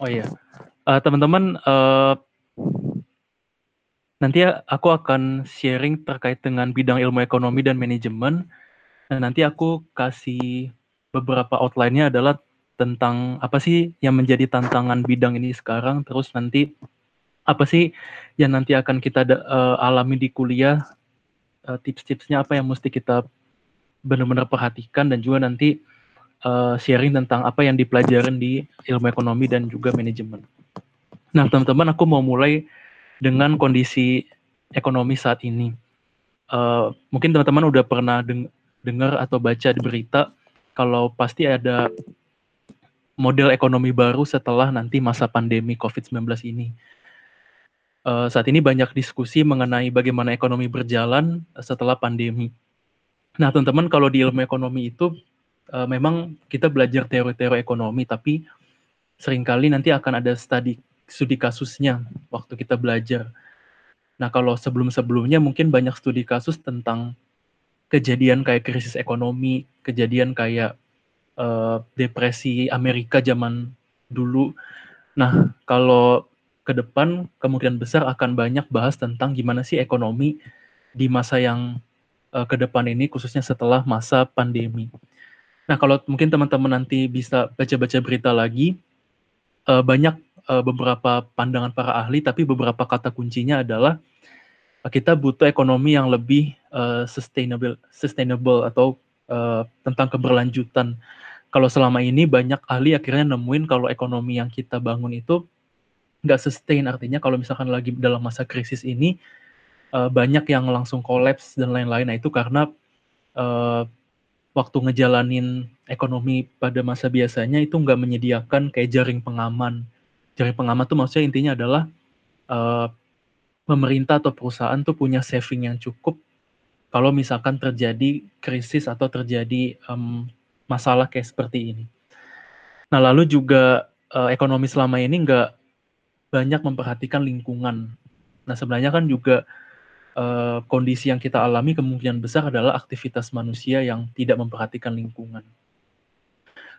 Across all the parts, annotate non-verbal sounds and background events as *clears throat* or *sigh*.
Oh iya, uh, teman-teman, uh, nanti aku akan sharing terkait dengan bidang ilmu ekonomi dan manajemen. Nah, nanti aku kasih beberapa outline-nya adalah tentang apa sih yang menjadi tantangan bidang ini sekarang, terus nanti apa sih yang nanti akan kita uh, alami di kuliah, uh, tips-tipsnya apa yang mesti kita benar-benar perhatikan dan juga nanti uh, sharing tentang apa yang dipelajarin di ilmu ekonomi dan juga manajemen. Nah, teman-teman, aku mau mulai dengan kondisi ekonomi saat ini. Uh, mungkin teman-teman udah pernah deng dengar atau baca di berita kalau pasti ada model ekonomi baru setelah nanti masa pandemi COVID-19 ini. Uh, saat ini banyak diskusi mengenai bagaimana ekonomi berjalan setelah pandemi. Nah, teman-teman, kalau di ilmu ekonomi itu uh, memang kita belajar teori-teori ekonomi, tapi sering kali nanti akan ada studi studi kasusnya waktu kita belajar. Nah, kalau sebelum-sebelumnya mungkin banyak studi kasus tentang kejadian kayak krisis ekonomi, kejadian kayak uh, depresi Amerika zaman dulu. Nah, kalau ke depan kemungkinan besar akan banyak bahas tentang gimana sih ekonomi di masa yang uh, ke depan ini, khususnya setelah masa pandemi. Nah, kalau mungkin teman-teman nanti bisa baca-baca berita lagi, uh, banyak uh, beberapa pandangan para ahli, tapi beberapa kata kuncinya adalah uh, kita butuh ekonomi yang lebih uh, sustainable, sustainable atau uh, tentang keberlanjutan. Kalau selama ini banyak ahli akhirnya nemuin kalau ekonomi yang kita bangun itu nggak sustain, artinya kalau misalkan lagi dalam masa krisis ini uh, banyak yang langsung kolaps dan lain-lain. Nah itu karena uh, waktu ngejalanin ekonomi pada masa biasanya itu nggak menyediakan kayak jaring pengaman. Jaring pengaman tuh maksudnya intinya adalah uh, pemerintah atau perusahaan tuh punya saving yang cukup kalau misalkan terjadi krisis atau terjadi um, masalah kayak seperti ini. Nah lalu juga uh, ekonomi selama ini nggak banyak memperhatikan lingkungan. Nah sebenarnya kan juga uh, kondisi yang kita alami kemungkinan besar adalah aktivitas manusia yang tidak memperhatikan lingkungan.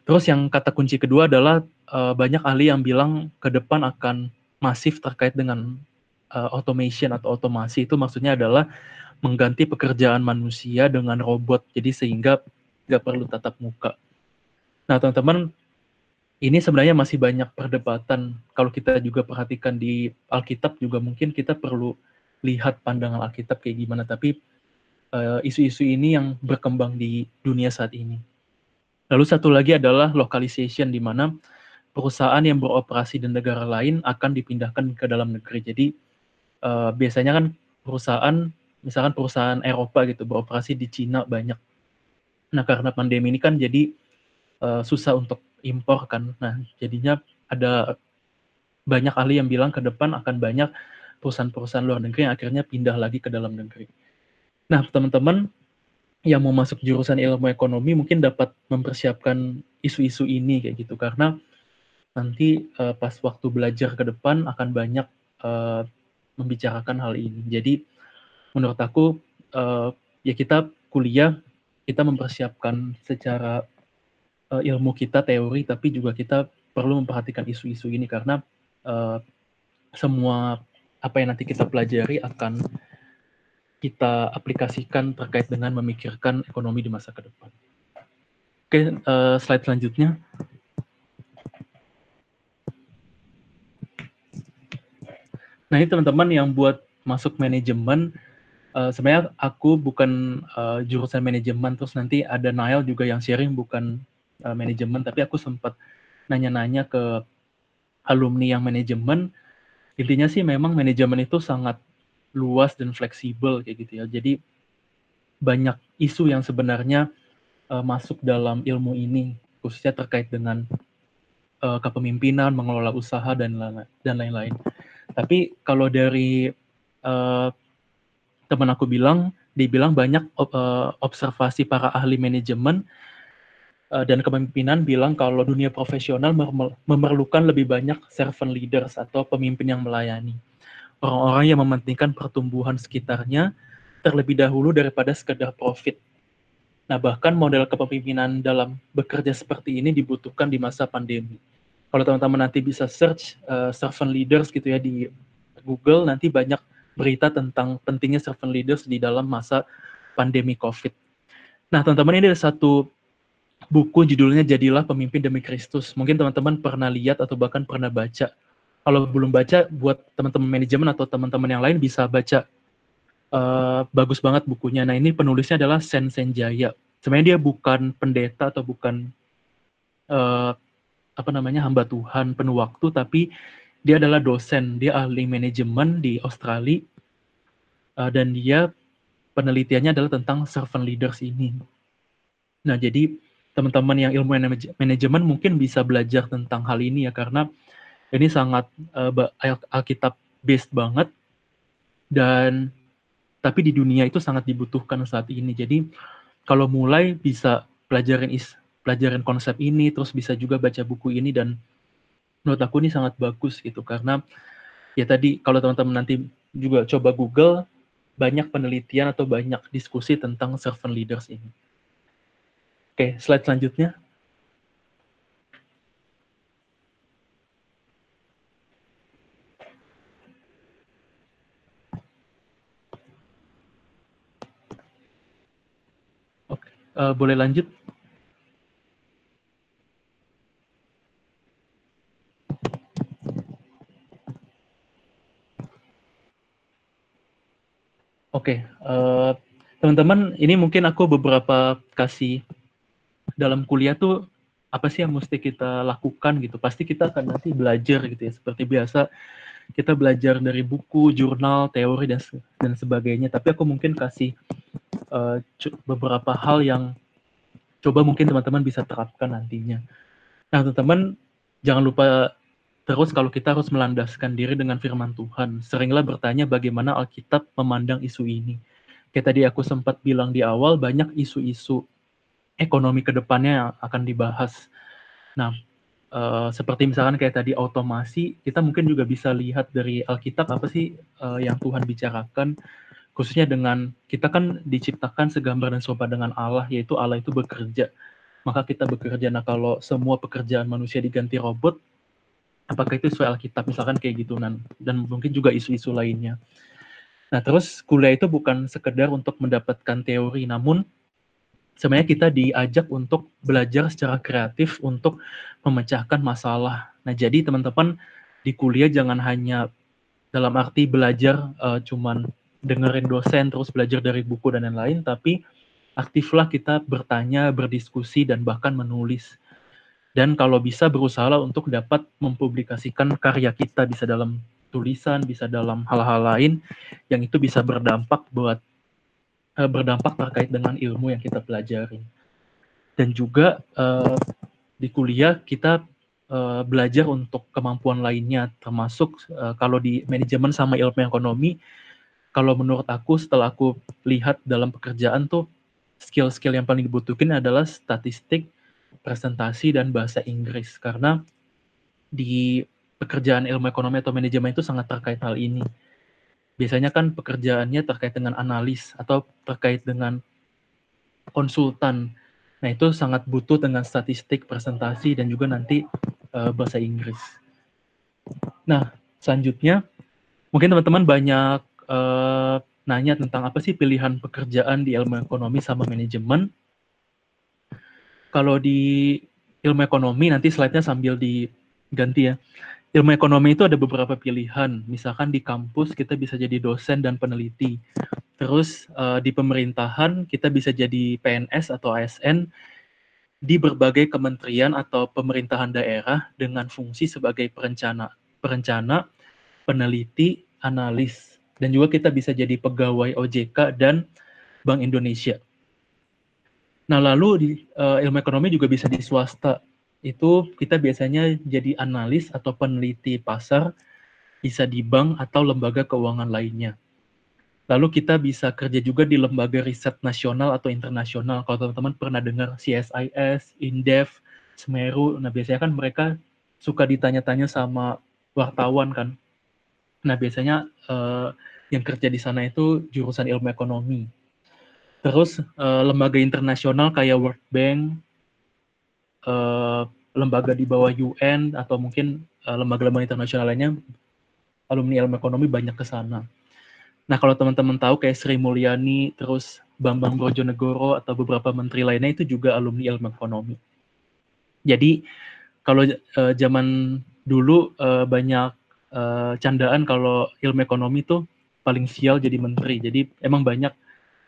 Terus yang kata kunci kedua adalah uh, banyak ahli yang bilang ke depan akan masif terkait dengan uh, automation atau otomasi itu maksudnya adalah mengganti pekerjaan manusia dengan robot jadi sehingga nggak perlu tatap muka. Nah teman-teman ini sebenarnya masih banyak perdebatan kalau kita juga perhatikan di Alkitab juga mungkin kita perlu lihat pandangan Alkitab kayak gimana, tapi eh, isu-isu uh, ini yang berkembang di dunia saat ini. Lalu satu lagi adalah localization, di mana perusahaan yang beroperasi di negara lain akan dipindahkan ke dalam negeri. Jadi uh, biasanya kan perusahaan, misalkan perusahaan Eropa gitu beroperasi di Cina banyak. Nah karena pandemi ini kan jadi uh, susah untuk impor kan. Nah jadinya ada banyak ahli yang bilang ke depan akan banyak perusahaan-perusahaan luar negeri yang akhirnya pindah lagi ke dalam negeri. Nah, teman-teman yang mau masuk jurusan ilmu ekonomi mungkin dapat mempersiapkan isu-isu ini kayak gitu karena nanti uh, pas waktu belajar ke depan akan banyak uh, membicarakan hal ini. Jadi menurut aku uh, ya kita kuliah kita mempersiapkan secara uh, ilmu kita teori tapi juga kita perlu memperhatikan isu-isu ini karena uh, semua apa yang nanti kita pelajari akan kita aplikasikan terkait dengan memikirkan ekonomi di masa ke depan. Oke, uh, slide selanjutnya. Nah ini teman-teman yang buat masuk manajemen, uh, sebenarnya aku bukan uh, jurusan manajemen, terus nanti ada Nail juga yang sharing bukan uh, manajemen, tapi aku sempat nanya-nanya ke alumni yang manajemen, intinya sih memang manajemen itu sangat luas dan fleksibel kayak gitu ya. Jadi banyak isu yang sebenarnya uh, masuk dalam ilmu ini khususnya terkait dengan uh, kepemimpinan, mengelola usaha dan dan lain-lain. Tapi kalau dari uh, teman aku bilang, dibilang banyak uh, observasi para ahli manajemen uh, dan kepemimpinan bilang kalau dunia profesional memerlukan lebih banyak servant leaders atau pemimpin yang melayani. Orang-orang yang mementingkan pertumbuhan sekitarnya terlebih dahulu daripada sekedar profit. Nah, bahkan model kepemimpinan dalam bekerja seperti ini dibutuhkan di masa pandemi. Kalau teman-teman nanti bisa search uh, servant leaders gitu ya di Google, nanti banyak berita tentang pentingnya servant leaders di dalam masa pandemi COVID. Nah, teman-teman ini ada satu buku judulnya Jadilah Pemimpin Demi Kristus. Mungkin teman-teman pernah lihat atau bahkan pernah baca. Kalau belum baca, buat teman-teman manajemen atau teman-teman yang lain bisa baca. Uh, bagus banget bukunya. Nah, ini penulisnya adalah Sen Senjaya. Sebenarnya dia bukan pendeta atau bukan uh, apa namanya hamba Tuhan penuh waktu, tapi dia adalah dosen, dia ahli manajemen di Australia, uh, dan dia penelitiannya adalah tentang servant leaders ini. Nah, jadi teman-teman yang ilmu manajemen mungkin bisa belajar tentang hal ini ya, karena ini sangat uh, Alkitab based banget, dan tapi di dunia itu sangat dibutuhkan saat ini. Jadi kalau mulai bisa pelajarin is pelajaran konsep ini, terus bisa juga baca buku ini dan menurut aku ini sangat bagus gitu karena ya tadi kalau teman-teman nanti juga coba Google banyak penelitian atau banyak diskusi tentang servant leaders ini. Oke, slide selanjutnya. Uh, boleh lanjut? Oke, okay, uh, eh, teman-teman, ini mungkin aku beberapa kasih dalam kuliah tuh apa sih yang mesti kita lakukan gitu. Pasti kita akan nanti belajar gitu ya, seperti biasa kita belajar dari buku, jurnal, teori dan dan sebagainya. Tapi aku mungkin kasih uh, beberapa hal yang coba mungkin teman-teman bisa terapkan nantinya. Nah, teman-teman jangan lupa terus kalau kita harus melandaskan diri dengan firman Tuhan. Seringlah bertanya bagaimana Alkitab memandang isu ini. Kayak tadi aku sempat bilang di awal, banyak isu-isu ekonomi ke depannya yang akan dibahas. Nah, uh, seperti misalkan kayak tadi otomasi, kita mungkin juga bisa lihat dari Alkitab apa sih uh, yang Tuhan bicarakan khususnya dengan kita kan diciptakan segambar dan serupa dengan Allah yaitu Allah itu bekerja. Maka kita bekerja. Nah kalau semua pekerjaan manusia diganti robot apakah itu sesuai Alkitab misalkan kayak gitu dan dan mungkin juga isu-isu lainnya. Nah terus kuliah itu bukan sekedar untuk mendapatkan teori namun sebenarnya kita diajak untuk belajar secara kreatif untuk memecahkan masalah nah jadi teman-teman di kuliah jangan hanya dalam arti belajar uh, cuman dengerin dosen terus belajar dari buku dan lain-lain tapi aktiflah kita bertanya, berdiskusi dan bahkan menulis. Dan kalau bisa berusaha untuk dapat mempublikasikan karya kita bisa dalam tulisan, bisa dalam hal-hal lain yang itu bisa berdampak buat uh, berdampak terkait dengan ilmu yang kita pelajari. Dan juga uh, di kuliah kita uh, belajar untuk kemampuan lainnya termasuk uh, kalau di manajemen sama ilmu ekonomi kalau menurut aku setelah aku lihat dalam pekerjaan tuh skill-skill yang paling dibutuhkan adalah statistik, presentasi dan bahasa Inggris karena di pekerjaan ilmu ekonomi atau manajemen itu sangat terkait hal ini. Biasanya kan pekerjaannya terkait dengan analis atau terkait dengan konsultan. Nah, itu sangat butuh dengan statistik, presentasi dan juga nanti uh, bahasa Inggris. Nah, selanjutnya mungkin teman-teman banyak uh, nanya tentang apa sih pilihan pekerjaan di ilmu ekonomi sama manajemen. Kalau di ilmu ekonomi nanti slide-nya sambil diganti ya. Ilmu ekonomi itu ada beberapa pilihan. Misalkan di kampus kita bisa jadi dosen dan peneliti. Terus uh, di pemerintahan kita bisa jadi PNS atau ASN di berbagai kementerian atau pemerintahan daerah dengan fungsi sebagai perencana, perencana, peneliti, analis dan juga kita bisa jadi pegawai OJK dan Bank Indonesia. Nah, lalu di uh, ilmu ekonomi juga bisa di swasta. Itu kita biasanya jadi analis atau peneliti pasar, bisa di bank atau lembaga keuangan lainnya. Lalu kita bisa kerja juga di lembaga riset nasional atau internasional. Kalau teman-teman pernah dengar CSIS, Indef, Semeru, nah biasanya kan mereka suka ditanya-tanya sama wartawan kan. Nah biasanya uh, yang kerja di sana itu jurusan ilmu ekonomi. Terus uh, lembaga internasional kayak World Bank, uh, lembaga di bawah UN atau mungkin uh, lembaga-lembaga internasional lainnya alumni ilmu ekonomi banyak ke sana. Nah, kalau teman-teman tahu kayak Sri Mulyani, terus Bambang Brojonegoro atau beberapa menteri lainnya itu juga alumni ilmu ekonomi. Jadi kalau uh, zaman dulu uh, banyak uh, candaan kalau ilmu ekonomi tuh paling sial jadi menteri. Jadi emang banyak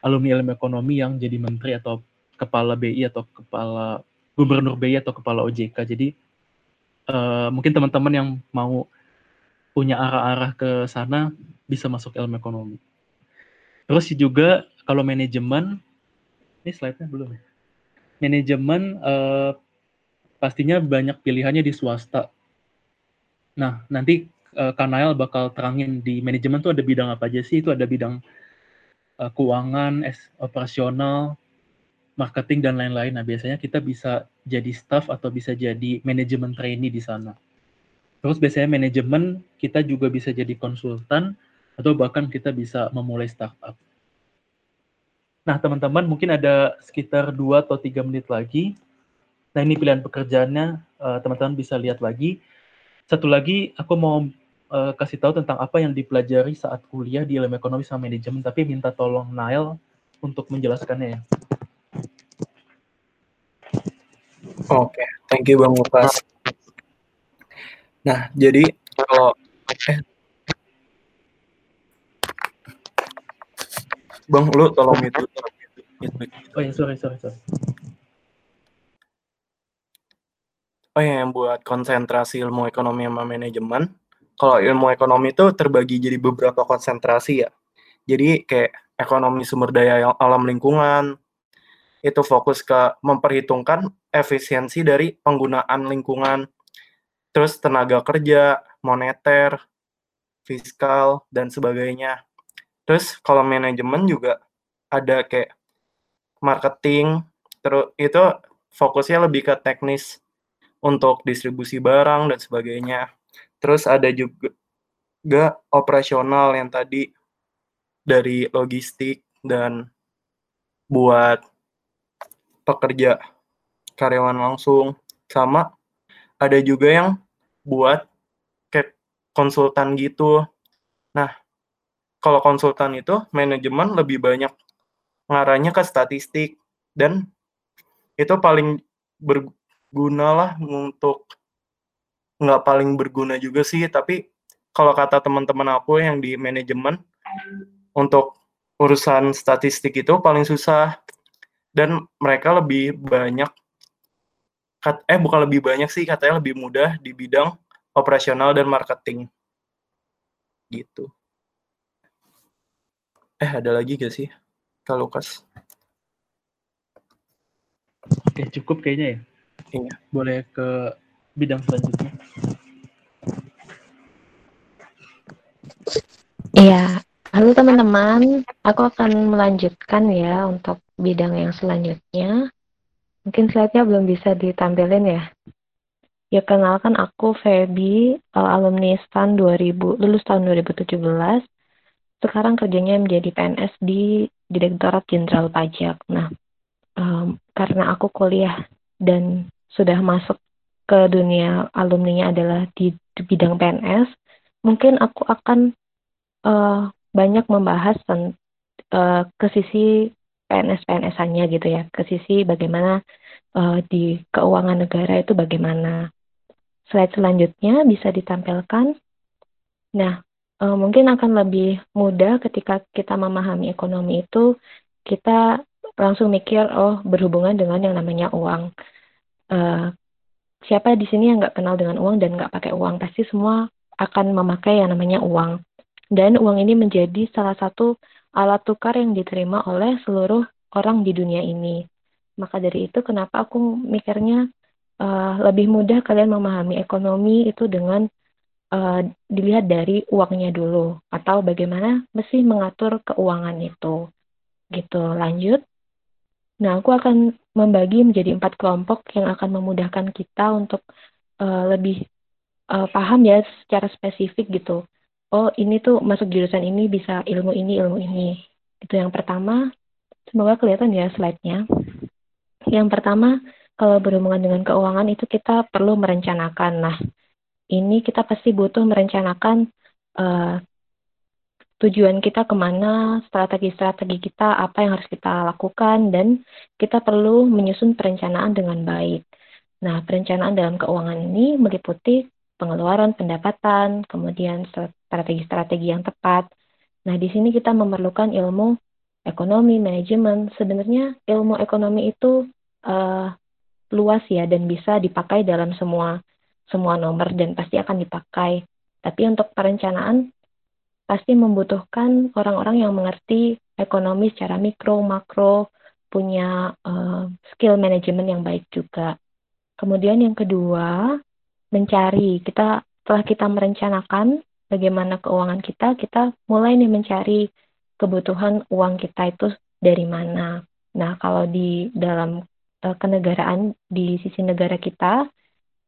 alumni ilmu ekonomi yang jadi menteri atau kepala BI atau kepala gubernur BI atau kepala OJK. Jadi uh, mungkin teman-teman yang mau punya arah-arah ke sana bisa masuk ilmu ekonomi. Terus juga kalau manajemen, ini slide-nya belum ya? Manajemen uh, pastinya banyak pilihannya di swasta. Nah, nanti uh, Kanael bakal terangin di manajemen tuh ada bidang apa aja sih? Itu ada bidang uh, keuangan, operasional, marketing dan lain-lain. Nah, biasanya kita bisa jadi staff atau bisa jadi manajemen trainee di sana. Terus biasanya manajemen kita juga bisa jadi konsultan atau bahkan kita bisa memulai startup. Nah, teman-teman mungkin ada sekitar 2 atau 3 menit lagi. Nah, ini pilihan pekerjaannya, eh, teman-teman bisa lihat lagi. Satu lagi, aku mau uh, kasih tahu tentang apa yang dipelajari saat kuliah di ilmu ekonomi sama manajemen, tapi minta tolong Nail untuk menjelaskannya ya. Oke, okay. thank you Bang Lukas. Nah, jadi kalau eh Bang, lu tolong itu. Oh ya, sorry, sorry, sorry. Oh ya, yang buat konsentrasi ilmu ekonomi sama manajemen. Kalau ilmu ekonomi itu terbagi jadi beberapa konsentrasi ya. Jadi kayak ekonomi sumber daya alam lingkungan, itu fokus ke memperhitungkan efisiensi dari penggunaan lingkungan terus tenaga kerja, moneter, fiskal, dan sebagainya. Terus kalau manajemen juga ada kayak marketing, terus itu fokusnya lebih ke teknis untuk distribusi barang dan sebagainya. Terus ada juga, juga operasional yang tadi dari logistik dan buat pekerja karyawan langsung. Sama ada juga yang buat kayak konsultan gitu. Nah, kalau konsultan itu manajemen lebih banyak ngarahnya ke statistik. Dan itu paling berguna lah untuk nggak paling berguna juga sih. Tapi kalau kata teman-teman aku yang di manajemen untuk urusan statistik itu paling susah dan mereka lebih banyak kat, eh bukan lebih banyak sih katanya lebih mudah di bidang operasional dan marketing. Gitu. Eh ada lagi gak sih? Kalau Lukas? Oke cukup kayaknya ya. Iya. Boleh ke bidang selanjutnya. Iya, halo teman-teman. Aku akan melanjutkan ya untuk bidang yang selanjutnya. Mungkin slide-nya belum bisa ditampilin ya. Ya kenalkan aku Feby, uh, alumni STAN 2000, lulus tahun 2017. Sekarang kerjanya menjadi PNS di Direktorat Jenderal Pajak. Nah, um, karena aku kuliah dan sudah masuk ke dunia alumninya adalah di, di bidang PNS, mungkin aku akan uh, banyak membahas tentang uh, ke sisi PNS-PNS-annya gitu ya, ke sisi bagaimana uh, di keuangan negara itu bagaimana. Slide selanjutnya bisa ditampilkan. Nah, uh, mungkin akan lebih mudah ketika kita memahami ekonomi itu, kita langsung mikir, oh berhubungan dengan yang namanya uang. Uh, siapa di sini yang nggak kenal dengan uang dan nggak pakai uang? Pasti semua akan memakai yang namanya uang. Dan uang ini menjadi salah satu alat tukar yang diterima oleh seluruh orang di dunia ini. Maka dari itu kenapa aku mikirnya uh, lebih mudah kalian memahami ekonomi itu dengan uh, dilihat dari uangnya dulu atau bagaimana mesti mengatur keuangan itu. Gitu, lanjut. Nah, aku akan membagi menjadi empat kelompok yang akan memudahkan kita untuk uh, lebih uh, paham ya secara spesifik gitu oh ini tuh masuk jurusan ini bisa ilmu ini ilmu ini itu yang pertama semoga kelihatan ya slide-nya yang pertama kalau berhubungan dengan keuangan itu kita perlu merencanakan. Nah, ini kita pasti butuh merencanakan uh, tujuan kita ke mana, strategi-strategi kita, apa yang harus kita lakukan, dan kita perlu menyusun perencanaan dengan baik. Nah, perencanaan dalam keuangan ini meliputi pengeluaran pendapatan, kemudian strategi-strategi yang tepat. Nah, di sini kita memerlukan ilmu ekonomi, manajemen. Sebenarnya ilmu ekonomi itu uh, luas ya dan bisa dipakai dalam semua semua nomor dan pasti akan dipakai. Tapi untuk perencanaan pasti membutuhkan orang-orang yang mengerti ekonomi secara mikro, makro, punya uh, skill manajemen yang baik juga. Kemudian yang kedua, mencari. Kita setelah kita merencanakan bagaimana keuangan kita, kita mulai nih mencari kebutuhan uang kita itu dari mana. Nah, kalau di dalam uh, kenegaraan di sisi negara kita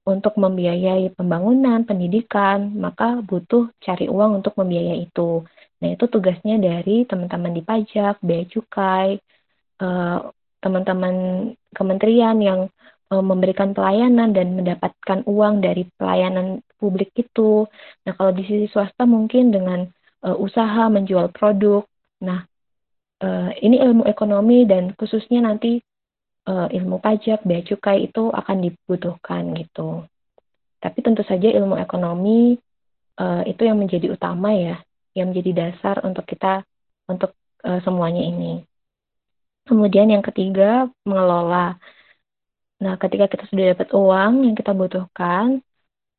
untuk membiayai pembangunan, pendidikan, maka butuh cari uang untuk membiayai itu. Nah, itu tugasnya dari teman-teman di pajak, bea cukai, uh, teman-teman kementerian yang uh, memberikan pelayanan dan mendapatkan uang dari pelayanan publik itu. Nah, kalau di sisi swasta mungkin dengan uh, usaha menjual produk Nah, uh, ini ilmu ekonomi dan khususnya nanti uh, ilmu pajak, bea cukai itu akan dibutuhkan gitu. Tapi tentu saja ilmu ekonomi uh, itu yang menjadi utama ya, yang menjadi dasar untuk kita untuk uh, semuanya ini. Kemudian yang ketiga, mengelola. Nah, ketika kita sudah dapat uang yang kita butuhkan,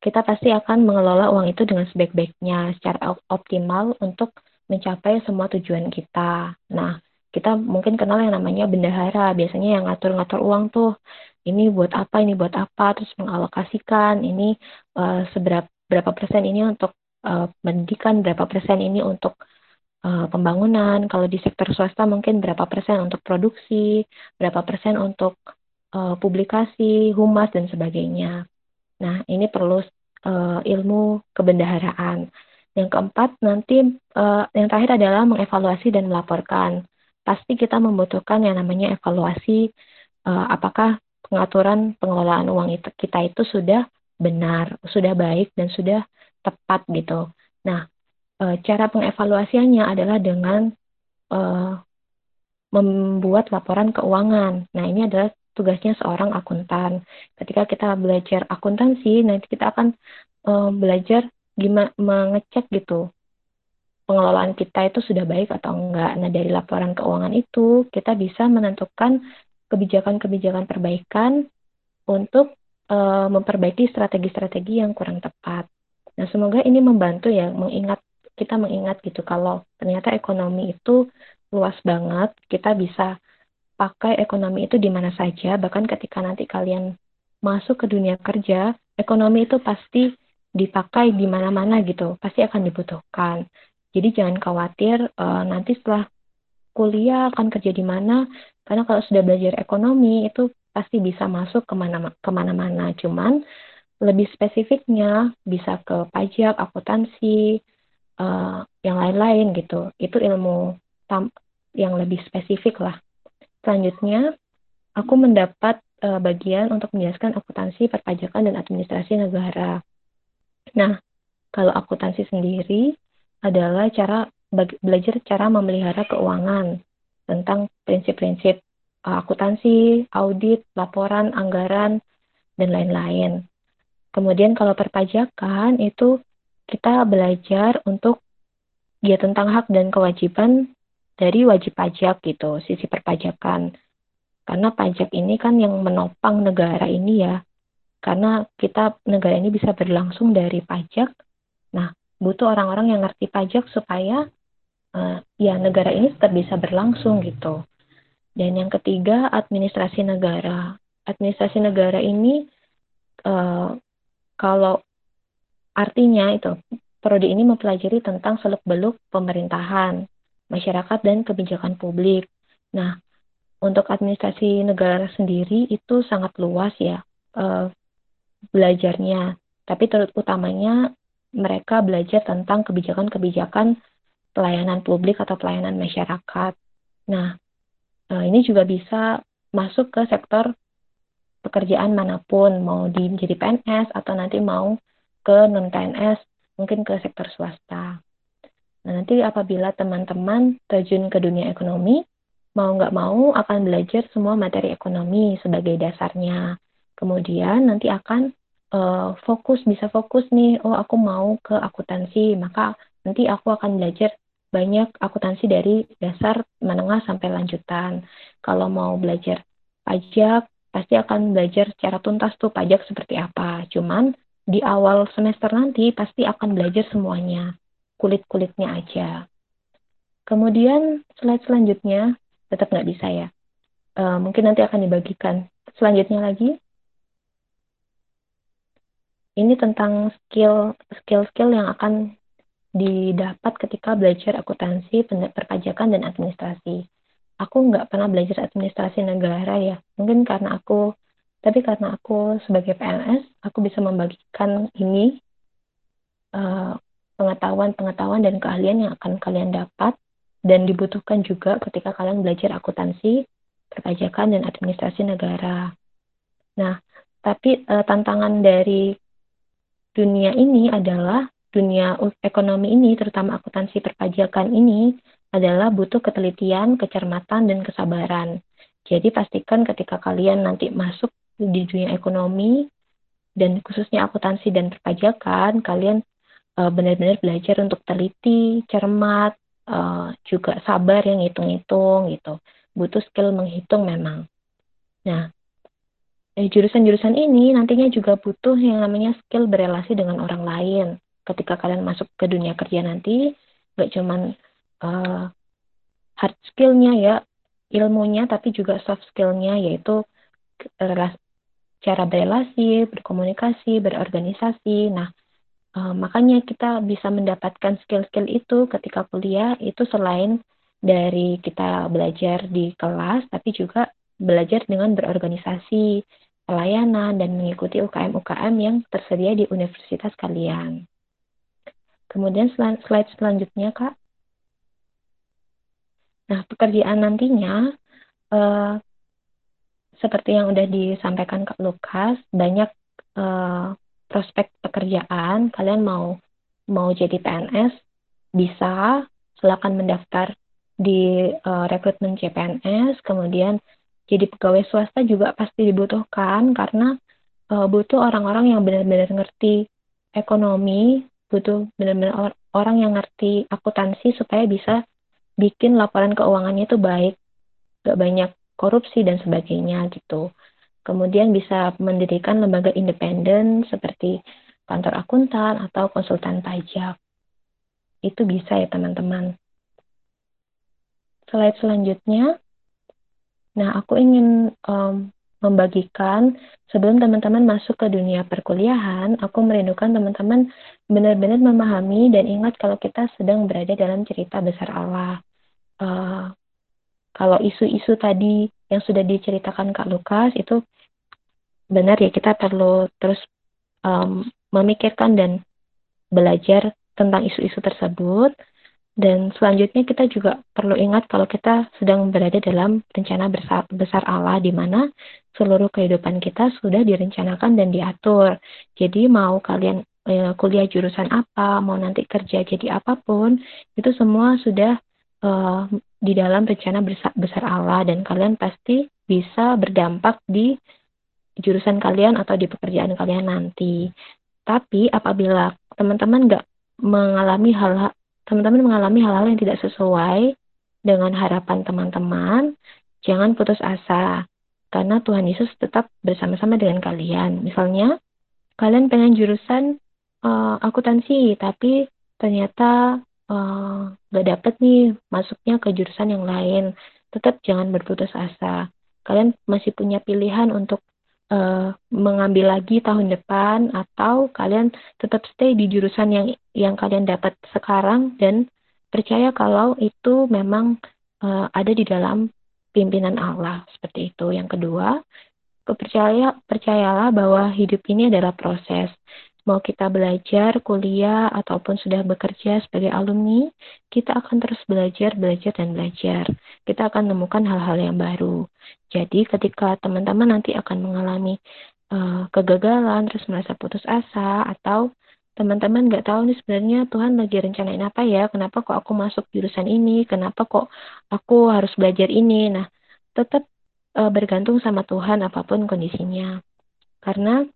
kita pasti akan mengelola uang itu dengan sebaik-baiknya, secara optimal untuk mencapai semua tujuan kita. Nah, kita mungkin kenal yang namanya bendahara, biasanya yang ngatur-ngatur uang tuh, ini buat apa, ini buat apa, terus mengalokasikan, ini uh, seberapa berapa persen ini untuk uh, pendidikan, berapa persen ini untuk uh, pembangunan, kalau di sektor swasta mungkin berapa persen untuk produksi, berapa persen untuk uh, publikasi, humas, dan sebagainya. Nah, ini perlu uh, ilmu kebendaharaan. Yang keempat, nanti uh, yang terakhir adalah mengevaluasi dan melaporkan. Pasti kita membutuhkan yang namanya evaluasi uh, apakah pengaturan pengelolaan uang itu kita itu sudah benar, sudah baik dan sudah tepat gitu. Nah, cara pengevaluasiannya adalah dengan uh, membuat laporan keuangan. Nah, ini adalah tugasnya seorang akuntan. Ketika kita belajar akuntansi, nanti kita akan uh, belajar gimana mengecek gitu pengelolaan kita itu sudah baik atau enggak. Nah, dari laporan keuangan itu kita bisa menentukan kebijakan-kebijakan perbaikan untuk uh, memperbaiki strategi-strategi yang kurang tepat. Nah, semoga ini membantu ya mengingat kita mengingat gitu kalau ternyata ekonomi itu luas banget, kita bisa pakai ekonomi itu di mana saja, bahkan ketika nanti kalian masuk ke dunia kerja, ekonomi itu pasti dipakai di mana-mana gitu, pasti akan dibutuhkan. Jadi jangan khawatir uh, nanti setelah kuliah akan kerja di mana, karena kalau sudah belajar ekonomi itu pasti bisa masuk ke mana ke mana-mana. Cuman lebih spesifiknya bisa ke pajak, akuntansi, uh, yang lain-lain gitu. Itu ilmu yang lebih spesifik lah. Selanjutnya, aku mendapat uh, bagian untuk menjelaskan akuntansi, perpajakan, dan administrasi negara. Nah, kalau akuntansi sendiri adalah cara belajar cara memelihara keuangan tentang prinsip-prinsip uh, akuntansi, audit, laporan, anggaran, dan lain-lain. Kemudian kalau perpajakan itu kita belajar untuk ya tentang hak dan kewajiban dari wajib pajak gitu, sisi perpajakan. Karena pajak ini kan yang menopang negara ini ya, karena kita negara ini bisa berlangsung dari pajak. Nah, butuh orang-orang yang ngerti pajak supaya uh, ya negara ini tetap bisa berlangsung gitu. Dan yang ketiga, administrasi negara. Administrasi negara ini uh, kalau artinya itu prodi ini mempelajari tentang seluk-beluk pemerintahan, masyarakat dan kebijakan publik. Nah, untuk administrasi negara sendiri itu sangat luas ya. Uh, belajarnya, tapi terutamanya mereka belajar tentang kebijakan-kebijakan pelayanan publik atau pelayanan masyarakat. Nah, eh, ini juga bisa masuk ke sektor pekerjaan mana pun, mau di jadi PNS atau nanti mau ke non PNS, mungkin ke sektor swasta. Nah, nanti apabila teman-teman terjun ke dunia ekonomi, mau nggak mau akan belajar semua materi ekonomi sebagai dasarnya. Kemudian nanti akan uh, fokus, bisa fokus nih, oh aku mau ke akuntansi, maka nanti aku akan belajar banyak akuntansi dari dasar menengah sampai lanjutan. Kalau mau belajar pajak, pasti akan belajar secara tuntas tuh pajak seperti apa. Cuman di awal semester nanti pasti akan belajar semuanya, kulit-kulitnya aja. Kemudian slide selanjutnya tetap nggak bisa ya. Uh, mungkin nanti akan dibagikan. Selanjutnya lagi, ini tentang skill skill-skill yang akan didapat ketika belajar akuntansi, perpajakan, dan administrasi. Aku nggak pernah belajar administrasi negara ya, mungkin karena aku, tapi karena aku sebagai PNS, aku bisa membagikan ini eh, pengetahuan-pengetahuan dan keahlian yang akan kalian dapat dan dibutuhkan juga ketika kalian belajar akuntansi, perpajakan, dan administrasi negara. Nah, tapi uh, tantangan dari dunia ini adalah dunia ekonomi ini, terutama akuntansi perpajakan ini, adalah butuh ketelitian, kecermatan, dan kesabaran. Jadi pastikan ketika kalian nanti masuk di dunia ekonomi, dan khususnya akuntansi dan perpajakan, kalian uh, benar-benar belajar untuk teliti, cermat, uh, juga sabar yang ngitung-ngitung gitu. Butuh skill menghitung memang. Nah, eh, jurusan-jurusan ini nantinya juga butuh yang namanya skill berelasi dengan orang lain ketika kalian masuk ke dunia kerja nanti gak cuman uh, hard skillnya ya ilmunya tapi juga soft skillnya yaitu cara berrelasi, berkomunikasi, berorganisasi. Nah, uh, makanya kita bisa mendapatkan skill-skill itu ketika kuliah itu selain dari kita belajar di kelas, tapi juga belajar dengan berorganisasi, pelayanan, dan mengikuti UKM-UKM yang tersedia di universitas kalian. Kemudian slide selanjutnya, Kak. Nah, pekerjaan nantinya, eh, seperti yang sudah disampaikan Kak Lukas, banyak eh, prospek pekerjaan. Kalian mau mau jadi PNS, bisa silakan mendaftar di eh, rekrutmen CPNS, kemudian jadi pegawai swasta juga pasti dibutuhkan karena uh, butuh orang-orang yang benar-benar ngerti ekonomi, butuh benar-benar orang yang ngerti akuntansi supaya bisa bikin laporan keuangannya itu baik, gak banyak korupsi dan sebagainya gitu. Kemudian bisa mendirikan lembaga independen seperti kantor akuntan atau konsultan pajak. Itu bisa ya teman-teman. Slide selanjutnya. Nah, aku ingin um, membagikan sebelum teman-teman masuk ke dunia perkuliahan, aku merindukan teman-teman benar-benar memahami dan ingat kalau kita sedang berada dalam cerita besar Allah. Uh, kalau isu-isu tadi yang sudah diceritakan Kak Lukas itu benar ya kita perlu terus um, memikirkan dan belajar tentang isu-isu tersebut dan selanjutnya kita juga perlu ingat kalau kita sedang berada dalam rencana besar, besar Allah di mana seluruh kehidupan kita sudah direncanakan dan diatur. Jadi mau kalian eh, kuliah jurusan apa, mau nanti kerja jadi apa pun, itu semua sudah eh, di dalam rencana besar, besar Allah dan kalian pasti bisa berdampak di jurusan kalian atau di pekerjaan kalian nanti. Tapi apabila teman-teman nggak mengalami hal teman-teman mengalami hal-hal yang tidak sesuai dengan harapan teman-teman, jangan putus asa. Karena Tuhan Yesus tetap bersama-sama dengan kalian. Misalnya, kalian pengen jurusan uh, akuntansi, tapi ternyata uh, dapet nih masuknya ke jurusan yang lain. Tetap jangan berputus asa. Kalian masih punya pilihan untuk uh, mengambil lagi tahun depan atau kalian tetap stay di jurusan yang yang kalian dapat sekarang dan percaya kalau itu memang uh, ada di dalam pimpinan Allah seperti itu. Yang kedua, percaya percayalah bahwa hidup ini adalah proses mau kita belajar, kuliah, ataupun sudah bekerja sebagai alumni, kita akan terus belajar, belajar, dan belajar. Kita akan menemukan hal-hal yang baru. Jadi ketika teman-teman nanti akan mengalami uh, kegagalan, terus merasa putus asa, atau teman-teman nggak tahu nih sebenarnya Tuhan lagi rencanain apa ya, kenapa kok aku masuk jurusan ini, kenapa kok aku harus belajar ini. Nah, tetap uh, bergantung sama Tuhan apa pun kondisinya. Karena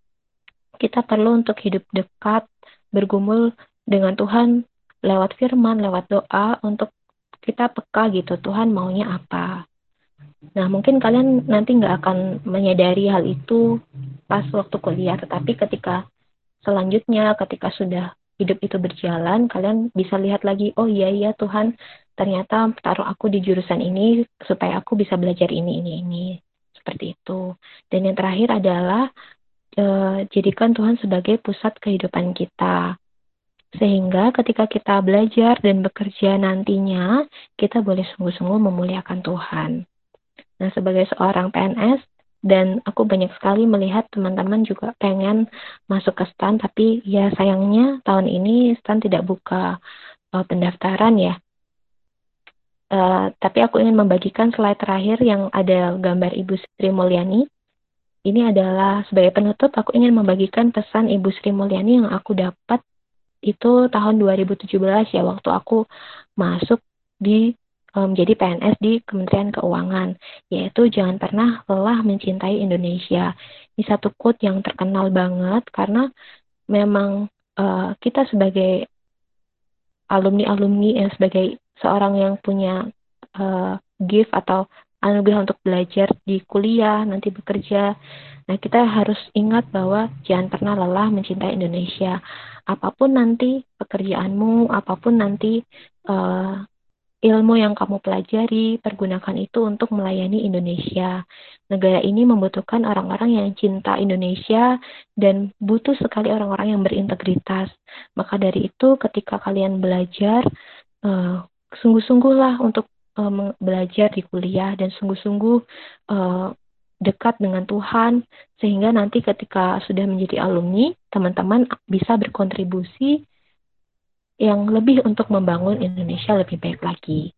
kita perlu untuk hidup dekat, bergumul dengan Tuhan lewat firman, lewat doa untuk kita peka gitu, Tuhan maunya apa. Nah, mungkin kalian nanti nggak akan menyadari hal itu pas waktu kuliah, tetapi ketika selanjutnya, ketika sudah hidup itu berjalan, kalian bisa lihat lagi, oh iya iya Tuhan, ternyata taruh aku di jurusan ini supaya aku bisa belajar ini, ini, ini. Seperti itu. Dan yang terakhir adalah uh, jadikan Tuhan sebagai pusat kehidupan kita. Sehingga ketika kita belajar dan bekerja nantinya, kita boleh sungguh-sungguh memuliakan Tuhan. Nah, sebagai seorang PNS, dan aku banyak sekali melihat teman-teman juga pengen masuk ke STAN, tapi ya sayangnya tahun ini STAN tidak buka uh, pendaftaran ya. Uh, tapi aku ingin membagikan slide terakhir yang ada gambar Ibu Sri Mulyani ini adalah sebagai penutup aku ingin membagikan pesan Ibu Sri Mulyani yang aku dapat itu tahun 2017 ya waktu aku masuk di menjadi um, PNS di Kementerian Keuangan yaitu jangan pernah lelah mencintai Indonesia. Ini satu quote yang terkenal banget karena memang uh, kita sebagai alumni-alumni yang sebagai seorang yang punya uh, gift atau anugerah untuk belajar di kuliah, nanti bekerja. Nah, kita harus ingat bahwa jangan pernah lelah mencintai Indonesia. Apa pun nanti pekerjaanmu, apa pun nanti uh, ilmu yang kamu pelajari, pergunakan itu untuk melayani Indonesia. Negara ini membutuhkan orang-orang yang cinta Indonesia dan butuh sekali orang-orang yang berintegritas. Maka dari itu, ketika kalian belajar, uh, sungguh-sungguhlah untuk uh, belajar di kuliah dan sungguh-sungguh uh, dekat dengan Tuhan sehingga nanti ketika sudah menjadi alumni teman-teman bisa berkontribusi yang lebih untuk membangun Indonesia lebih baik lagi.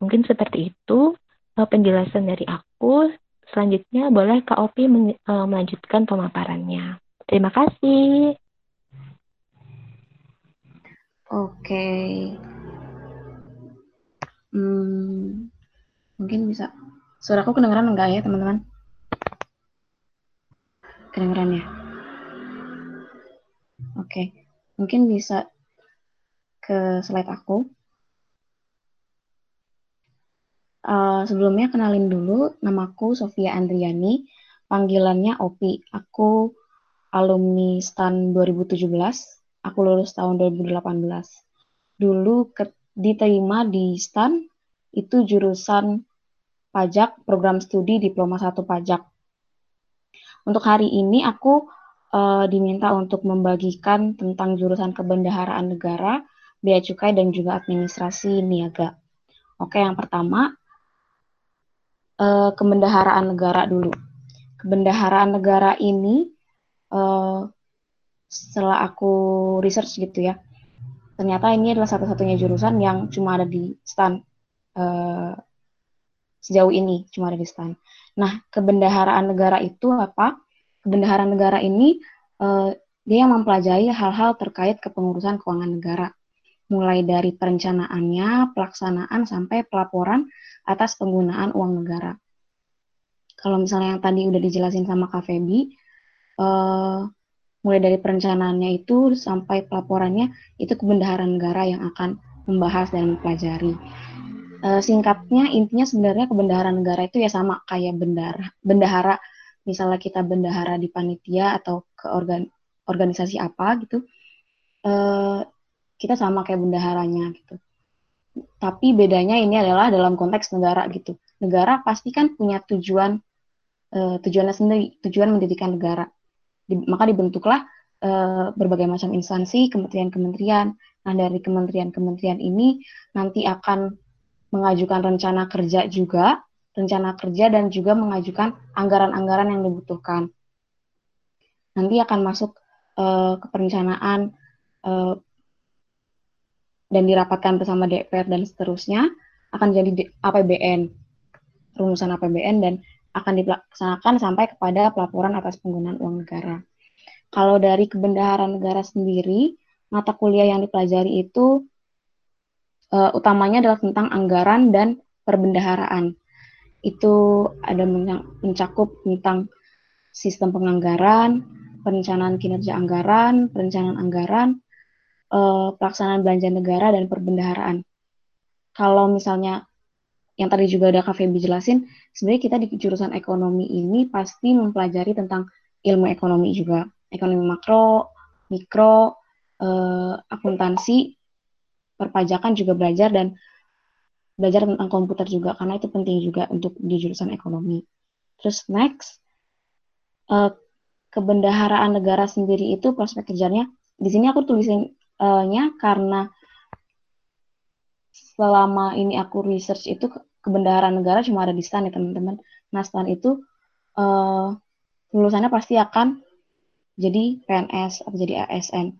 Mungkin seperti itu uh, penjelasan dari aku. Selanjutnya boleh Kak Opi men uh, melanjutkan pemaparannya. Terima kasih. Oke. Hmm, mungkin bisa. Suaraku kedengeran enggak ya, teman-teman? Kedengeran ya? Oke. Mungkin bisa ke slide aku. Uh, sebelumnya kenalin dulu, namaku Sofia Andriani, panggilannya Opi. Aku alumni STAN 2017, aku lulus tahun 2018. Dulu ke diterima di STAN itu jurusan pajak program studi diploma satu pajak. Untuk hari ini aku uh, diminta untuk membagikan tentang jurusan kebendaharaan negara, bea cukai dan juga administrasi niaga. Oke, yang pertama uh, kebendaharaan negara dulu. Kebendaharaan negara ini uh, setelah aku research gitu ya, ternyata ini adalah satu-satunya jurusan yang cuma ada di STAN uh, sejauh ini cuma ada di STAN. Nah, kebendaharaan negara itu apa? Kebendaharaan negara ini uh, dia mempelajari hal-hal terkait kepengurusan keuangan negara, mulai dari perencanaannya, pelaksanaan sampai pelaporan atas penggunaan uang negara. Kalau misalnya yang tadi udah dijelasin sama Kak Feby, uh, mulai dari perencanaannya itu sampai pelaporannya itu kebendaharaan negara yang akan membahas dan mempelajari. E, singkatnya intinya sebenarnya kebendaharaan negara itu ya sama kayak bendara, bendahara misalnya kita bendahara di panitia atau ke organ, organisasi apa gitu, e, kita sama kayak bendaharanya gitu. Tapi bedanya ini adalah dalam konteks negara gitu. Negara pasti kan punya tujuan e, tujuannya sendiri, tujuan mendirikan negara di, maka dibentuklah uh, berbagai macam instansi, kementerian-kementerian. Nah, dari kementerian-kementerian ini nanti akan mengajukan rencana kerja juga, rencana kerja dan juga mengajukan anggaran-anggaran yang dibutuhkan. Nanti akan masuk uh, keperencanaan uh, dan dirapatkan bersama DPR dan seterusnya akan jadi APBN, rumusan APBN dan akan dilaksanakan sampai kepada pelaporan atas penggunaan uang negara. Kalau dari kebendaharaan negara sendiri, mata kuliah yang dipelajari itu uh, utamanya adalah tentang anggaran dan perbendaharaan. Itu ada mencakup tentang sistem penganggaran, perencanaan kinerja anggaran, perencanaan anggaran, uh, pelaksanaan belanja negara dan perbendaharaan. Kalau misalnya yang tadi juga ada Kak jelasin, sebenarnya kita di jurusan ekonomi ini pasti mempelajari tentang ilmu ekonomi juga, ekonomi makro, mikro, uh, akuntansi, perpajakan juga belajar dan belajar tentang komputer juga karena itu penting juga untuk di jurusan ekonomi. Terus next, uh, kebendaharaan negara sendiri itu prospek kerjanya. Di sini aku tulisinnya karena selama ini aku research itu kebendaharaan negara cuma ada di STAN ya teman-teman. Nah STAN itu uh, lulusannya pasti akan jadi PNS atau jadi ASN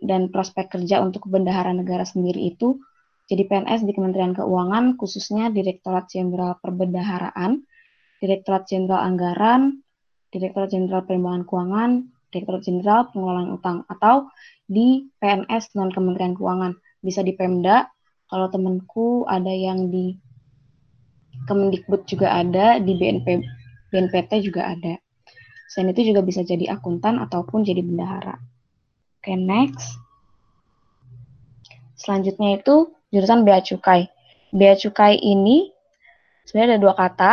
dan prospek kerja untuk kebendaharaan negara sendiri itu jadi PNS di Kementerian Keuangan khususnya Direktorat Jenderal Perbendaharaan, Direktorat Jenderal Anggaran, Direktorat Jenderal Pengembangan Keuangan, Direktorat Jenderal Pengelolaan Utang atau di PNS non Kementerian Keuangan. Bisa di Pemda, kalau temanku ada yang di Kemendikbud juga ada, di BNP BNPT juga ada. Selain itu juga bisa jadi akuntan ataupun jadi bendahara. Oke, okay, next. Selanjutnya itu jurusan bea cukai. Bea cukai ini sebenarnya ada dua kata,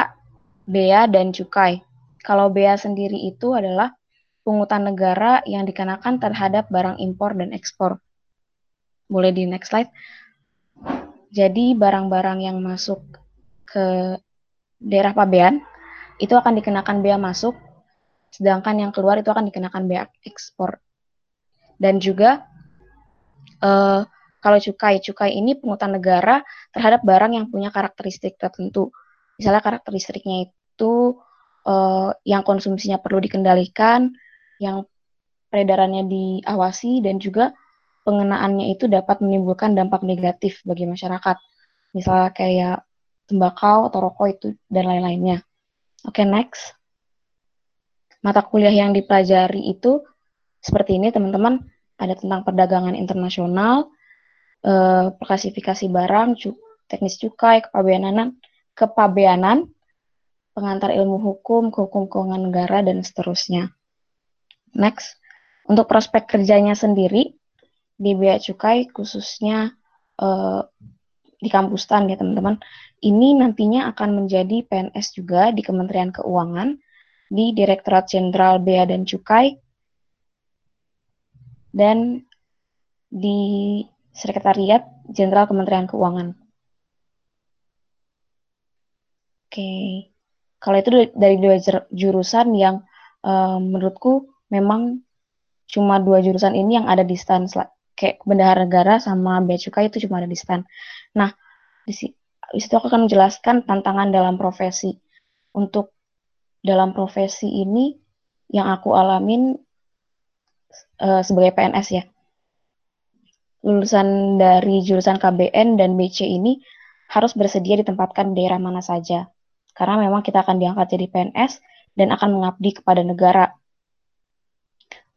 bea dan cukai. Kalau bea sendiri itu adalah pungutan negara yang dikenakan terhadap barang impor dan ekspor. Boleh di next slide. Jadi barang-barang yang masuk ke daerah pabean itu akan dikenakan bea masuk, sedangkan yang keluar itu akan dikenakan bea ekspor dan juga uh, kalau cukai, cukai ini pungutan negara terhadap barang yang punya karakteristik tertentu. Misalnya karakteristiknya itu uh, yang konsumsinya perlu dikendalikan, yang peredarannya diawasi, dan juga pengenaannya itu dapat menimbulkan dampak negatif bagi masyarakat. Misalnya kayak tembakau atau rokok itu dan lain-lainnya. Oke, okay, next. Mata kuliah yang dipelajari itu seperti ini teman-teman ada tentang perdagangan internasional, eh, barang, teknis cukai, kepabeanan, kepabeanan, pengantar ilmu hukum, hukum keuangan negara dan seterusnya. Next, untuk prospek kerjanya sendiri di bea cukai khususnya eh, di kampus TAN ya teman-teman. Ini nantinya akan menjadi PNS juga di Kementerian Keuangan di Direktorat Jenderal Bea dan Cukai dan di Sekretariat Jenderal Kementerian Keuangan. Oke, kalau itu dari dua jurusan yang uh, menurutku memang cuma dua jurusan ini yang ada di STAN kayak bendahara negara sama bea cukai itu cuma ada di STAN. Nah, di situ aku akan menjelaskan tantangan dalam profesi. Untuk dalam profesi ini yang aku alamin uh, sebagai PNS ya. Lulusan dari jurusan KBN dan BC ini harus bersedia ditempatkan di daerah mana saja. Karena memang kita akan diangkat jadi PNS dan akan mengabdi kepada negara.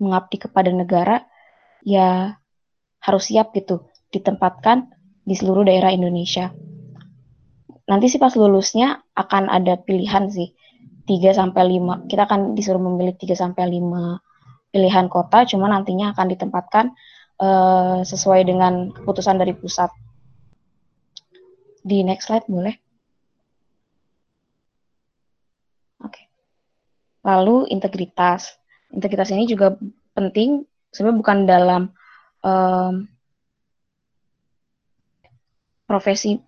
Mengabdi kepada negara ya harus siap gitu ditempatkan di seluruh daerah Indonesia. Nanti sih pas lulusnya akan ada pilihan sih 3 sampai 5. Kita akan disuruh memilih 3 sampai 5 pilihan kota, cuma nantinya akan ditempatkan uh, sesuai dengan keputusan dari pusat. Di next slide boleh? Oke. Okay. Lalu integritas. Integritas ini juga penting, sebenarnya bukan dalam um, profesi